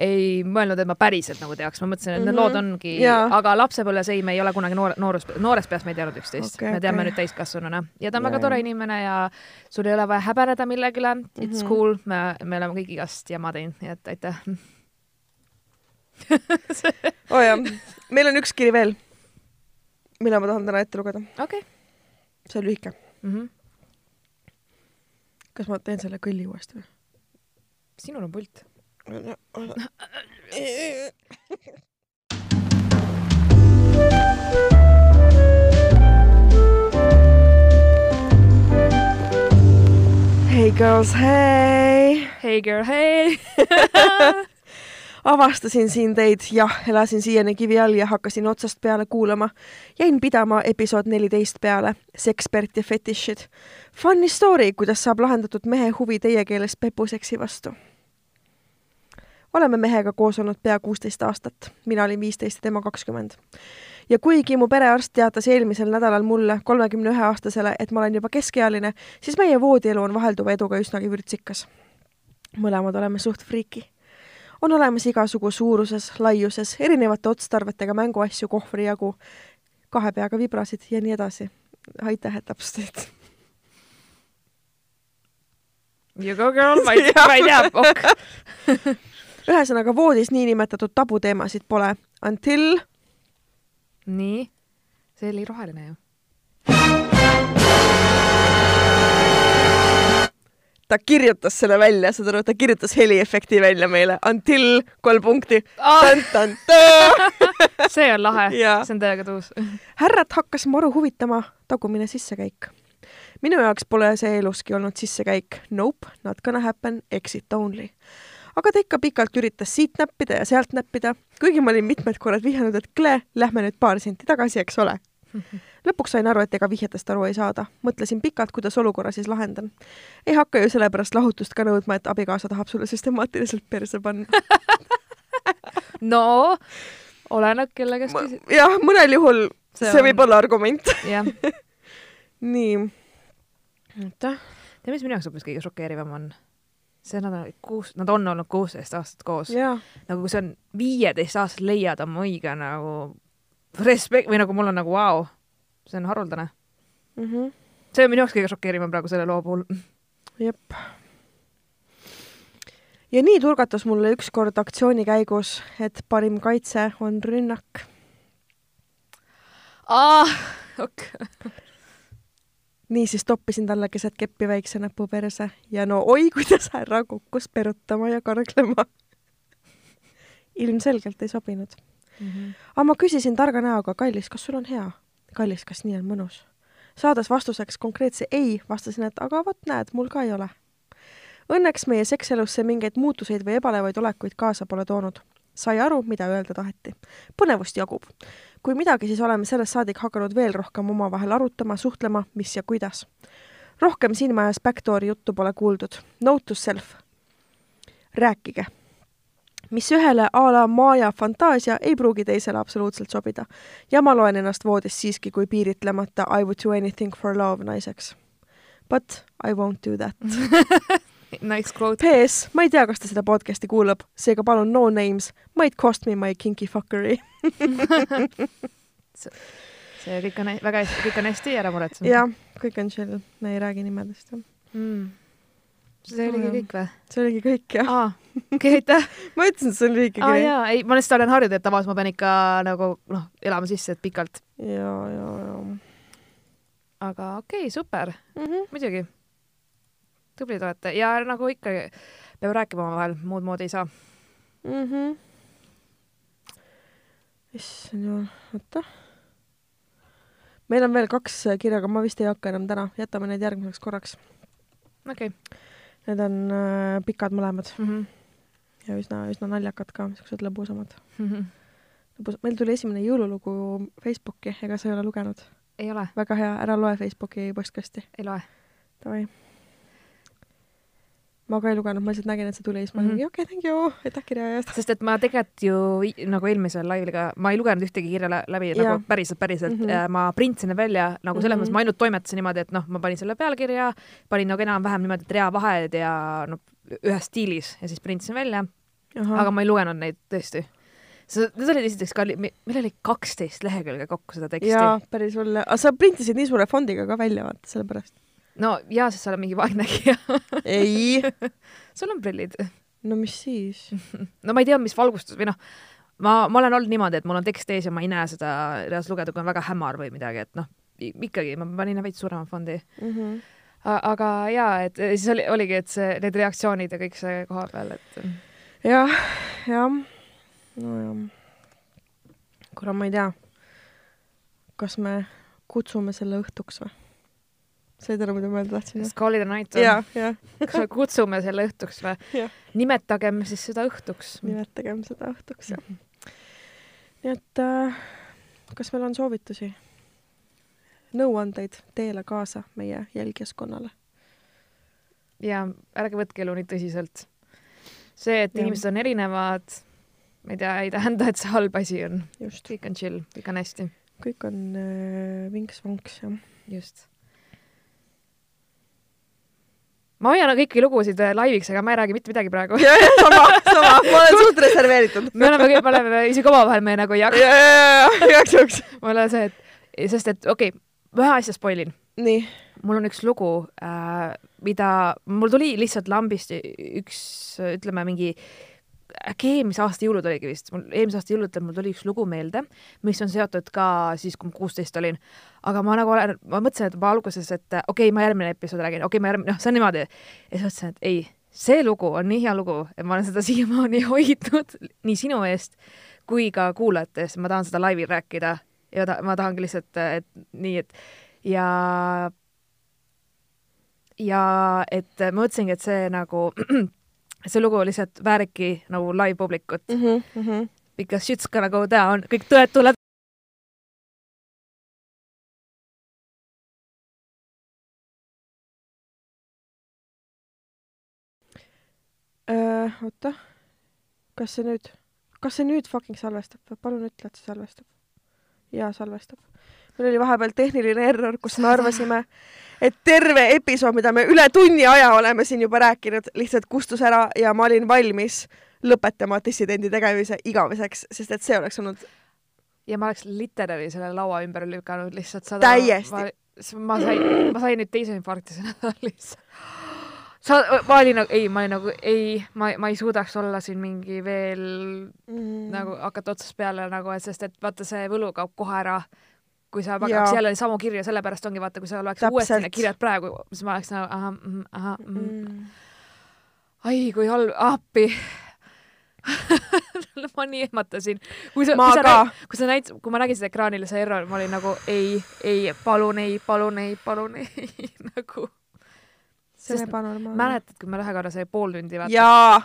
ei mõelnud, et ma päriselt nagu teaks, ma mõtlesin, et need Mhm. lood ongi, Jaa. aga lapsepõlves ei, me ei ole kunagi noor, noorus, noores peas me ei teadnud üksteist okay,, me teame okei. nüüd täiskasvanuna ja ta on Jaa, väga tore inimene ja sul ei ole vaja häbeneda millegile, it's Mhm. cool, me, me oleme kõik igast jama teinud, nii et aitäh. Oo oh, jah, meil on üks kiri veel, mille ma tahan täna ette lugeda. okei. see on lühike. Mhm. kas ma teen selle kõlli uuesti või? sinul on pult. Hey girls, hey! Hey girl, hey avastasin siin teid, jah, elasin siiani kivi all ja hakkasin otsast peale kuulama. jäin pidama episood neliteist peale, sekspert ja fetišid. Funny story, kuidas saab lahendatud mehe huvi teie keeles pepuseksi vastu. oleme mehega koos olnud pea kuusteist aastat, mina olin viisteist ja tema kakskümmend. ja kuigi mu perearst teatas eelmisel nädalal mulle, kolmekümne ühe aastasele, et ma olen juba keskealine, siis meie voodielu on vahelduva eduga üsnagi vürtsikas. mõlemad oleme suht friiki on olemas igasugu suuruses, laiuses, erinevate otstarvetega mänguasju kohvri jagu, kahe peaga vibrasid ja nii edasi. aitäh, et täpsustasid. You go girl, ma ei, ma ei tea, ok. ühesõnaga, voodis niinimetatud tabuteemasid pole until nii, see oli roheline ju. Ta kirjutas selle välja, saad aru, ta kirjutas heliefekti välja meile until kolm punkti Ah. see on lahe, see on täiega tuus. härrat hakkas maru huvitama tagumine sissekäik. minu jaoks pole see eluski olnud sissekäik. Nope, not gonna happen, exit only. aga ta ikka pikalt üritas siit näppida ja sealt näppida, kuigi ma olin mitmed korrad vihjanud, et kle, lähme nüüd paar senti tagasi, eks ole. lõpuks sain aru, et ega vihjetest aru ei saada. mõtlesin pikalt, kuidas olukorra siis lahendan. ei hakka ju sellepärast lahutust ka nõudma, et abikaasa tahab sulle süstemaatiliselt perse panna. no oleneb, kelle käest küsid. jah, mõnel juhul See see, see on- võib olla argument. jah, nii. oota tead, mis minu jaoks hoopis kõige šokeerivam on? see, nad on kuus, nad on olnud kuusteist aastat koos. nagu sa on viieteist aastat leiad oma õige nagu respekt või nagu mul on nagu vau wow,, see on haruldane. mm. -hmm. see on minu jaoks kõige šokeerivam praegu selle loo puhul. jep. ja nii turgatas mulle ükskord aktsiooni käigus, et parim kaitse on rünnak. aa, ok. niisiis toppisin talle keset keppi väikse näpu perse ja no oi, kuidas härra kukkus perutama ja karglema. ilmselgelt ei sobinud. Aga ma küsisin targa näoga, kallis, kas sul on hea? kallis, kas nii on mõnus? saades vastuseks konkreetse ei, vastasin, et aga vot näed, mul ka ei ole. Õnneks meie sekselusse mingeid muutuseid või ebalevaid olekuid kaasa pole toonud. sai aru, mida öelda taheti. põnevust jagub. kui midagi, siis oleme sellest saadik hakanud veel rohkem omavahel arutama, suhtlema, mis ja kuidas. rohkem silmaaias backdoori juttu pole kuuldud. Note to self. rääkige mis ühele a la Maja fantaasia ei pruugi teisele absoluutselt sobida. ja ma loen ennast voodis siiski kui piiritlemata I would do anything for love naiseks. But I won't do that. Nice quote. PS, ma ei tea, kas ta seda podcast'i kuulab, seega palun no names, might cost me my kinky fuckery. see kõik on väga hästi, kõik on hästi ära muretsenud. jah, kõik on chill, me ei räägi nimedest. mm.. see oligi Jah. kõik või? see oligi kõik jah. aa, okei, aitäh. ma ütlesin, et see on lühike kiri. jaa, ei, ma lihtsalt olen harjunud, et tavaliselt ma pean ikka nagu noh, elama sisse, et pikalt. ja, ja, ja aga okei okay,, super, mm. -hmm. muidugi. tublid olete ja nagu ikka peab rääkima omavahel, muud moodi ei saa. mm. -hmm. issand jumal, oota. meil on veel kaks kirja, aga ma vist ei hakka enam täna, jätame need järgmiseks korraks. okei okay. Need on äh, pikad mõlemad mm. -hmm. Ja üsna, üsna naljakad ka, niisugused lõbusamad. -hmm. lõbus, meil tuli esimene jõululugu Facebooki, ega sa ei ole lugenud? ei ole, väga hea, ära loe Facebooki postkasti. ei loe. Davai. Ma ka ei lugenud, ma lihtsalt nägin, et see tuli ja siis ma olin okei, thank you, aitäh kirja eest. sest et ma tegelikult ju nagu eelmisel laivliga, ma ei lugenud ühtegi kirja lä- läbi Jaa. nagu päriselt, päriselt mm. -hmm. ma printsin välja nagu selles mõttes, ma ainult toimetasin niimoodi, et noh, ma panin selle pealkirja, panin nagu enam-vähem niimoodi, et reavahed ja noh, ühes stiilis ja siis printsin välja, aga ma ei lugenud neid tõesti. Need olid esiteks ka, meil oli kaksteist lehekülge kokku seda teksti. jaa, päris hull. aga sa printisid nii suure fondiga ka välja, vaata, sellepärast. No jaa, sest sa oled mingi vaegnägija. ei. sul on prillid. no mis siis? no ma ei tea, mis valgustus või noh, ma, ma olen olnud niimoodi, et mul on tekst ees ja ma ei näe seda reaalselt lugeda, kui on väga hämar või midagi, et noh, ikkagi ma panin veits suurema fondi. Mhm. aga jaa, et siis oli, oligi, et see, need reaktsioonid ja kõik see koha peal, et jah, jah, nojah. kuule, ma ei tea, kas me kutsume selle õhtuks või? Said aru, mida ma öelda tahtsin? a night ja on?, ja kas me kutsume selle õhtuks või Jah.? nimetagem siis seda õhtuks. nimetagem seda õhtuks, jah. nii et äh, kas meil on soovitusi? nõuandeid teele kaasa meie jälgijaskonnale? ja ärge võtke elu nii tõsiselt. see, et Jah. inimesed on erinevad, ma ei tea, ei tähenda, et see halb asi on. just, kõik on chill, kõik on hästi, kõik on äh, vinks-vonks, jah. just. Ma hoian kõiki lugusid äh, laiviks, aga ma ei räägi mitte midagi praegu. sama, sama, ma olen suht reserveeritud. me oleme, me oleme isegi omavahel, me nagu ei jaga. ja, ja, ja, igaks juhuks. mul on see, et, sest et okei okay,, ühe asja spoilin. nii, mul on üks lugu äh,, mida, mul tuli lihtsalt lambist üks, ütleme mingi äkki eelmise aasta jõulud oligi vist, mul eelmise aasta jõuludel mul tuli üks lugu meelde, mis on seotud ka siis, kui ma kuusteist olin. aga ma nagu olen, ma mõtlesin, et juba alguses, et okei okay,, ma järgmine episood räägin, okei okay,, ma järgmine, noh, see on niimoodi. ja siis mõtlesin, et ei, see lugu on nii hea lugu, et ma olen seda siiamaani hoidnud nii sinu eest kui ka kuulajate eest, ma tahan seda laivil rääkida ja ta, ma tahangi lihtsalt, et nii, et ja ja et ma mõtlesingi, et see nagu, see lugu lihtsalt vääribki nagu live-publikut mm. -hmm, mm -hmm. because shit's gonna go down, kõik tõed tulevad. Äh, oota, kas see nüüd, kas see nüüd fucking salvestab palun ütle, et see salvestab. jaa, salvestab. meil oli vahepeal tehniline error, kus me arvasime, et terve episood, mida me üle tunni aja oleme siin juba rääkinud, lihtsalt kustus ära ja ma olin valmis lõpetama dissidendi tegemise igaveseks, sest et see oleks olnud ja ma oleks literaali selle laua ümber lükanud lihtsalt sada. Täiesti. ma sain, ma sain nüüd teise infarkti see nädal lihtsalt. sa, ma olin nagu, ei, ma olin nagu ei, ma, ma ei suudaks olla siin mingi veel mm. nagu hakata otsast peale nagu, et sest et vaata, see võlu kaob kohe ära. Kui sa paneks jälle samu kirju, sellepärast ongi vaata, kui sa loeks uuesti need kirjad praegu, siis ma oleks nagu ahah, ahah, mm.. ai kui halb, appi ma nii ehmatasin. kui sa, kui sa kui sa näitasid, kui ma nägin seda ekraanil see error, ma olin nagu ei, ei, palun ei, palun ei, palun ei, nagu. see on ebanormaalne. mäletad, kui me ühe korra sai pool tundi vaata. jaa.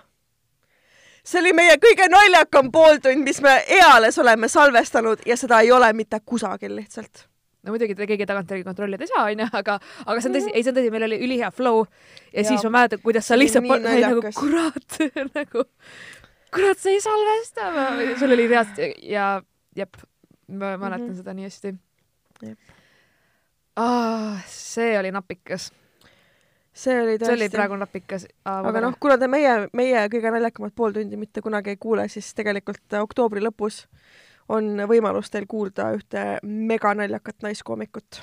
See oli meie kõige naljakam pooltund, mis me eales oleme salvestanud ja seda ei ole mitte kusagil lihtsalt. no muidugi te keegi tagantjärgi kontrollida ei saa, onju, aga, aga see on tõsi, ei, see on tõsi, meil oli ülihea flow ja, ja siis ma mäletan, kuidas sa lihtsalt nii pa- olid nagu kurat, nagu kurat, sa ei salvesta, sul oli reaalselt ja jep, ma mäletan mm Mhm. -hmm. seda nii hästi ah,. see oli napikas, see oli see oli tõesti. praegu napikas. aga noh, kuna te meie, meie kõige naljakamat pooltundi mitte kunagi ei kuule, siis tegelikult äh, oktoobri lõpus on võimalus teil kuulda ühte meganaljakat naiskoomikut.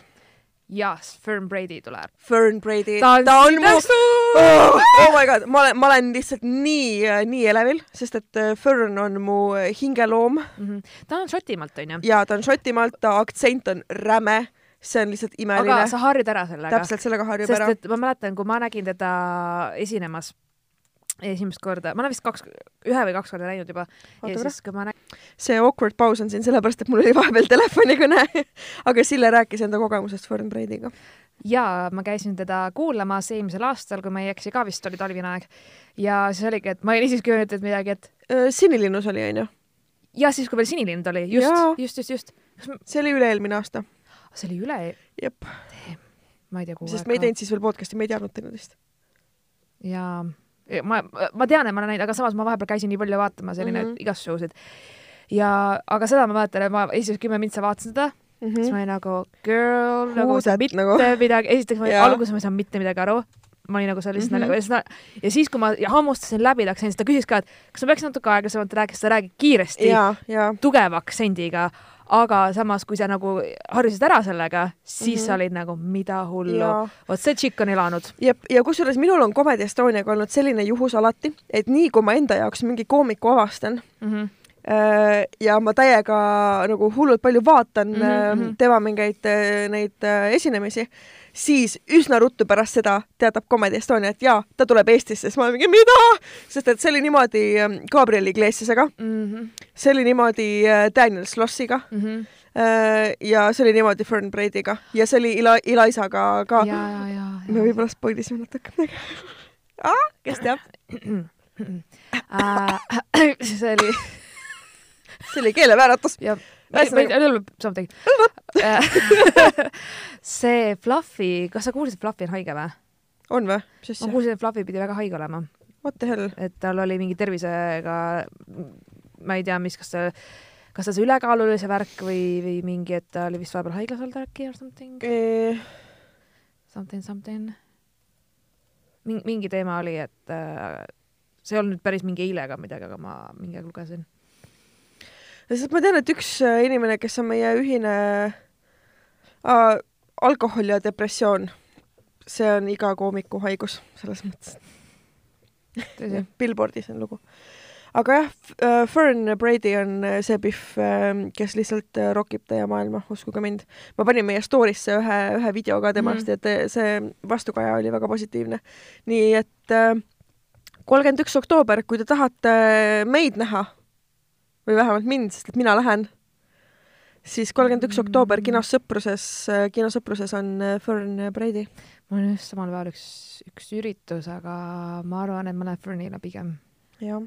jaas, Fern Brady tuleb. Fern Brady. ta on, mu oh, oh my god, ma olen, ma olen lihtsalt nii, nii elevil, sest et äh, Fern on mu hingeloom Mhm. ta on Šotimaalt, onju. ja ta on Šotimaalt, ta aktsent on räme, see on lihtsalt imeline aga. sa harjud ära sellega. täpselt sellega harjub sest ära. et ma mäletan, kui ma nägin teda esinemas esimest korda, ma olen vist kaks, ühe või kaks korda näinud juba ja siis, kui ma nägin, see awkward paus on siin sellepärast, et mul oli vahepeal telefonikõne, aga Sille rääkis enda kogemusest Fern Brady'ga. ja ma käisin teda kuulamas eelmisel aastal, kui ma ei eksi ka vist oli talvine aeg ja siis oligi, et ma olin siis öelnud, midagi, et Sinilinnus oli, onju. ja siis, kui veel sinilind oli, just Jaa., just, just, just. see oli üle-eelmine aasta. See oli üle, jep, ma ei tea, kuhu sest me ei teinud siis veel podcast'i, me ei teadnud teineteist. ja ja ma, ma tean, et ma olen näinud, aga samas ma vahepeal käisin nii palju vaatamas selline mm Mhm. -hmm. sid. ja, aga seda ma mäletan, et ma esimesed kümme mintsa vaatasin seda mm, -hmm. siis ma olin nagu girl, nagu mitte nagu? midagi, esiteks ma Jaa. alguses ma ei saanud mitte midagi aru. ma olin nagu seal lihtsalt mm -hmm. naljaga ja siis, kui ma ja hammustasin läbi, läksin, siis ta küsis ka, et kas ma peaks natuke aeglasemalt rääkima, sest ta räägib kiiresti, ja, ja tugeva aktsendiga, aga samas, kui sa nagu harjusid ära sellega, siis mm Mhm. -hmm. sa olid nagu mida hullu vot see tšikk on elanud. ja, ja kusjuures minul on Comedy Estoniaga olnud selline juhus alati, et nii kui ma enda jaoks mingi koomiku avastan Mm -hmm. ja ma täiega nagu hullult palju vaatan mm Mhm, -hmm. mhm. tema mingeid äh, neid äh, esinemisi, siis üsna ruttu pärast seda teatab Comedy Estonia, et jaa, ta tuleb Eestisse, siis ma olen mingi mida, sest et see oli niimoodi ähm, Gabriel Iglesiasega, Mm -hmm. see oli niimoodi äh, Daniel Slossiga Mm -hmm. Äh, ja see oli niimoodi Fern Braidiga ja see oli Ila-, Elizaga ka. me võib-olla spoil isime natuke midagi ah,. kes teab see oli, see oli keelevääratus. ja, Ühesõnaga- something. see Fluffy, kas sa kuulsid, et Fluffy on haige või? on või? ma kuulsin, et Fluffy pidi väga haige olema, What the hell? et tal oli mingi tervisega, ma ei tea, mis, kas ta, kas see ülekaal oli see värk või, või mingi, et ta oli vist vahepeal haiglas olnud äkki or something, something, something. mingi, mingi teema oli, et äh, see ei olnud nüüd päris mingi eile ega midagi, aga ma mingi aeg lugesin. Sest ma tean, et üks äh, inimene, kes on meie ühine äh, alkohol ja depressioon, see on iga koomiku haigus selles mõttes. Billboardis on lugu. aga jah, Fern Brady on äh, see Pihv, kes lihtsalt äh, rokib teie maailma, uskuge mind. ma panin meie story'sse ühe, ühe video ka temast mm., et äh, see vastukaja oli väga positiivne. nii et kolmkümmend üks oktoober, kui te tahate meid näha või vähemalt mind, sest et mina lähen, siis kolmkümmend üks oktoober kinos Sõpruses, kinosõpruses on äh, Fern Brady. mul on just samal päeval üks, üks üritus, aga ma arvan, et ma lähen Fernile pigem, jah,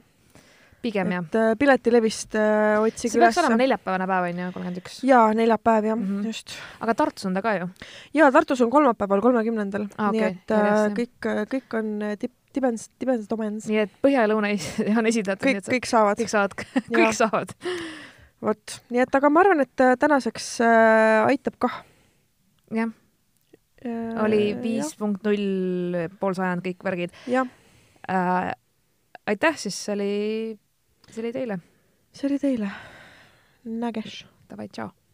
pigem jah. et äh, piletilevist äh, otsige see peaks olema neljapäevane päev onju, kolmkümmend üks. jaa, neljapäev jah mm. -hmm. just. aga Tartus on ta ka ju. ja Tartus on kolmapäeval, kolmekümnendal Aa, nii okei, et äh, järjest, jah. kõik, kõik on äh, tip, tibens, tibens, tomens, nii et põhja ja lõuna on esindatud, nii kõik, kõik saavad kõik. saavad, kõik saavad. vot, nii et aga ma arvan, et äh, tänaseks äh, aitab kah jah, äh,. oli viis punkt null, pool sajand, kõik värgid jah, äh,. aitäh, siis oli, see oli teile. see oli teile. nägesh. Davai, tšau.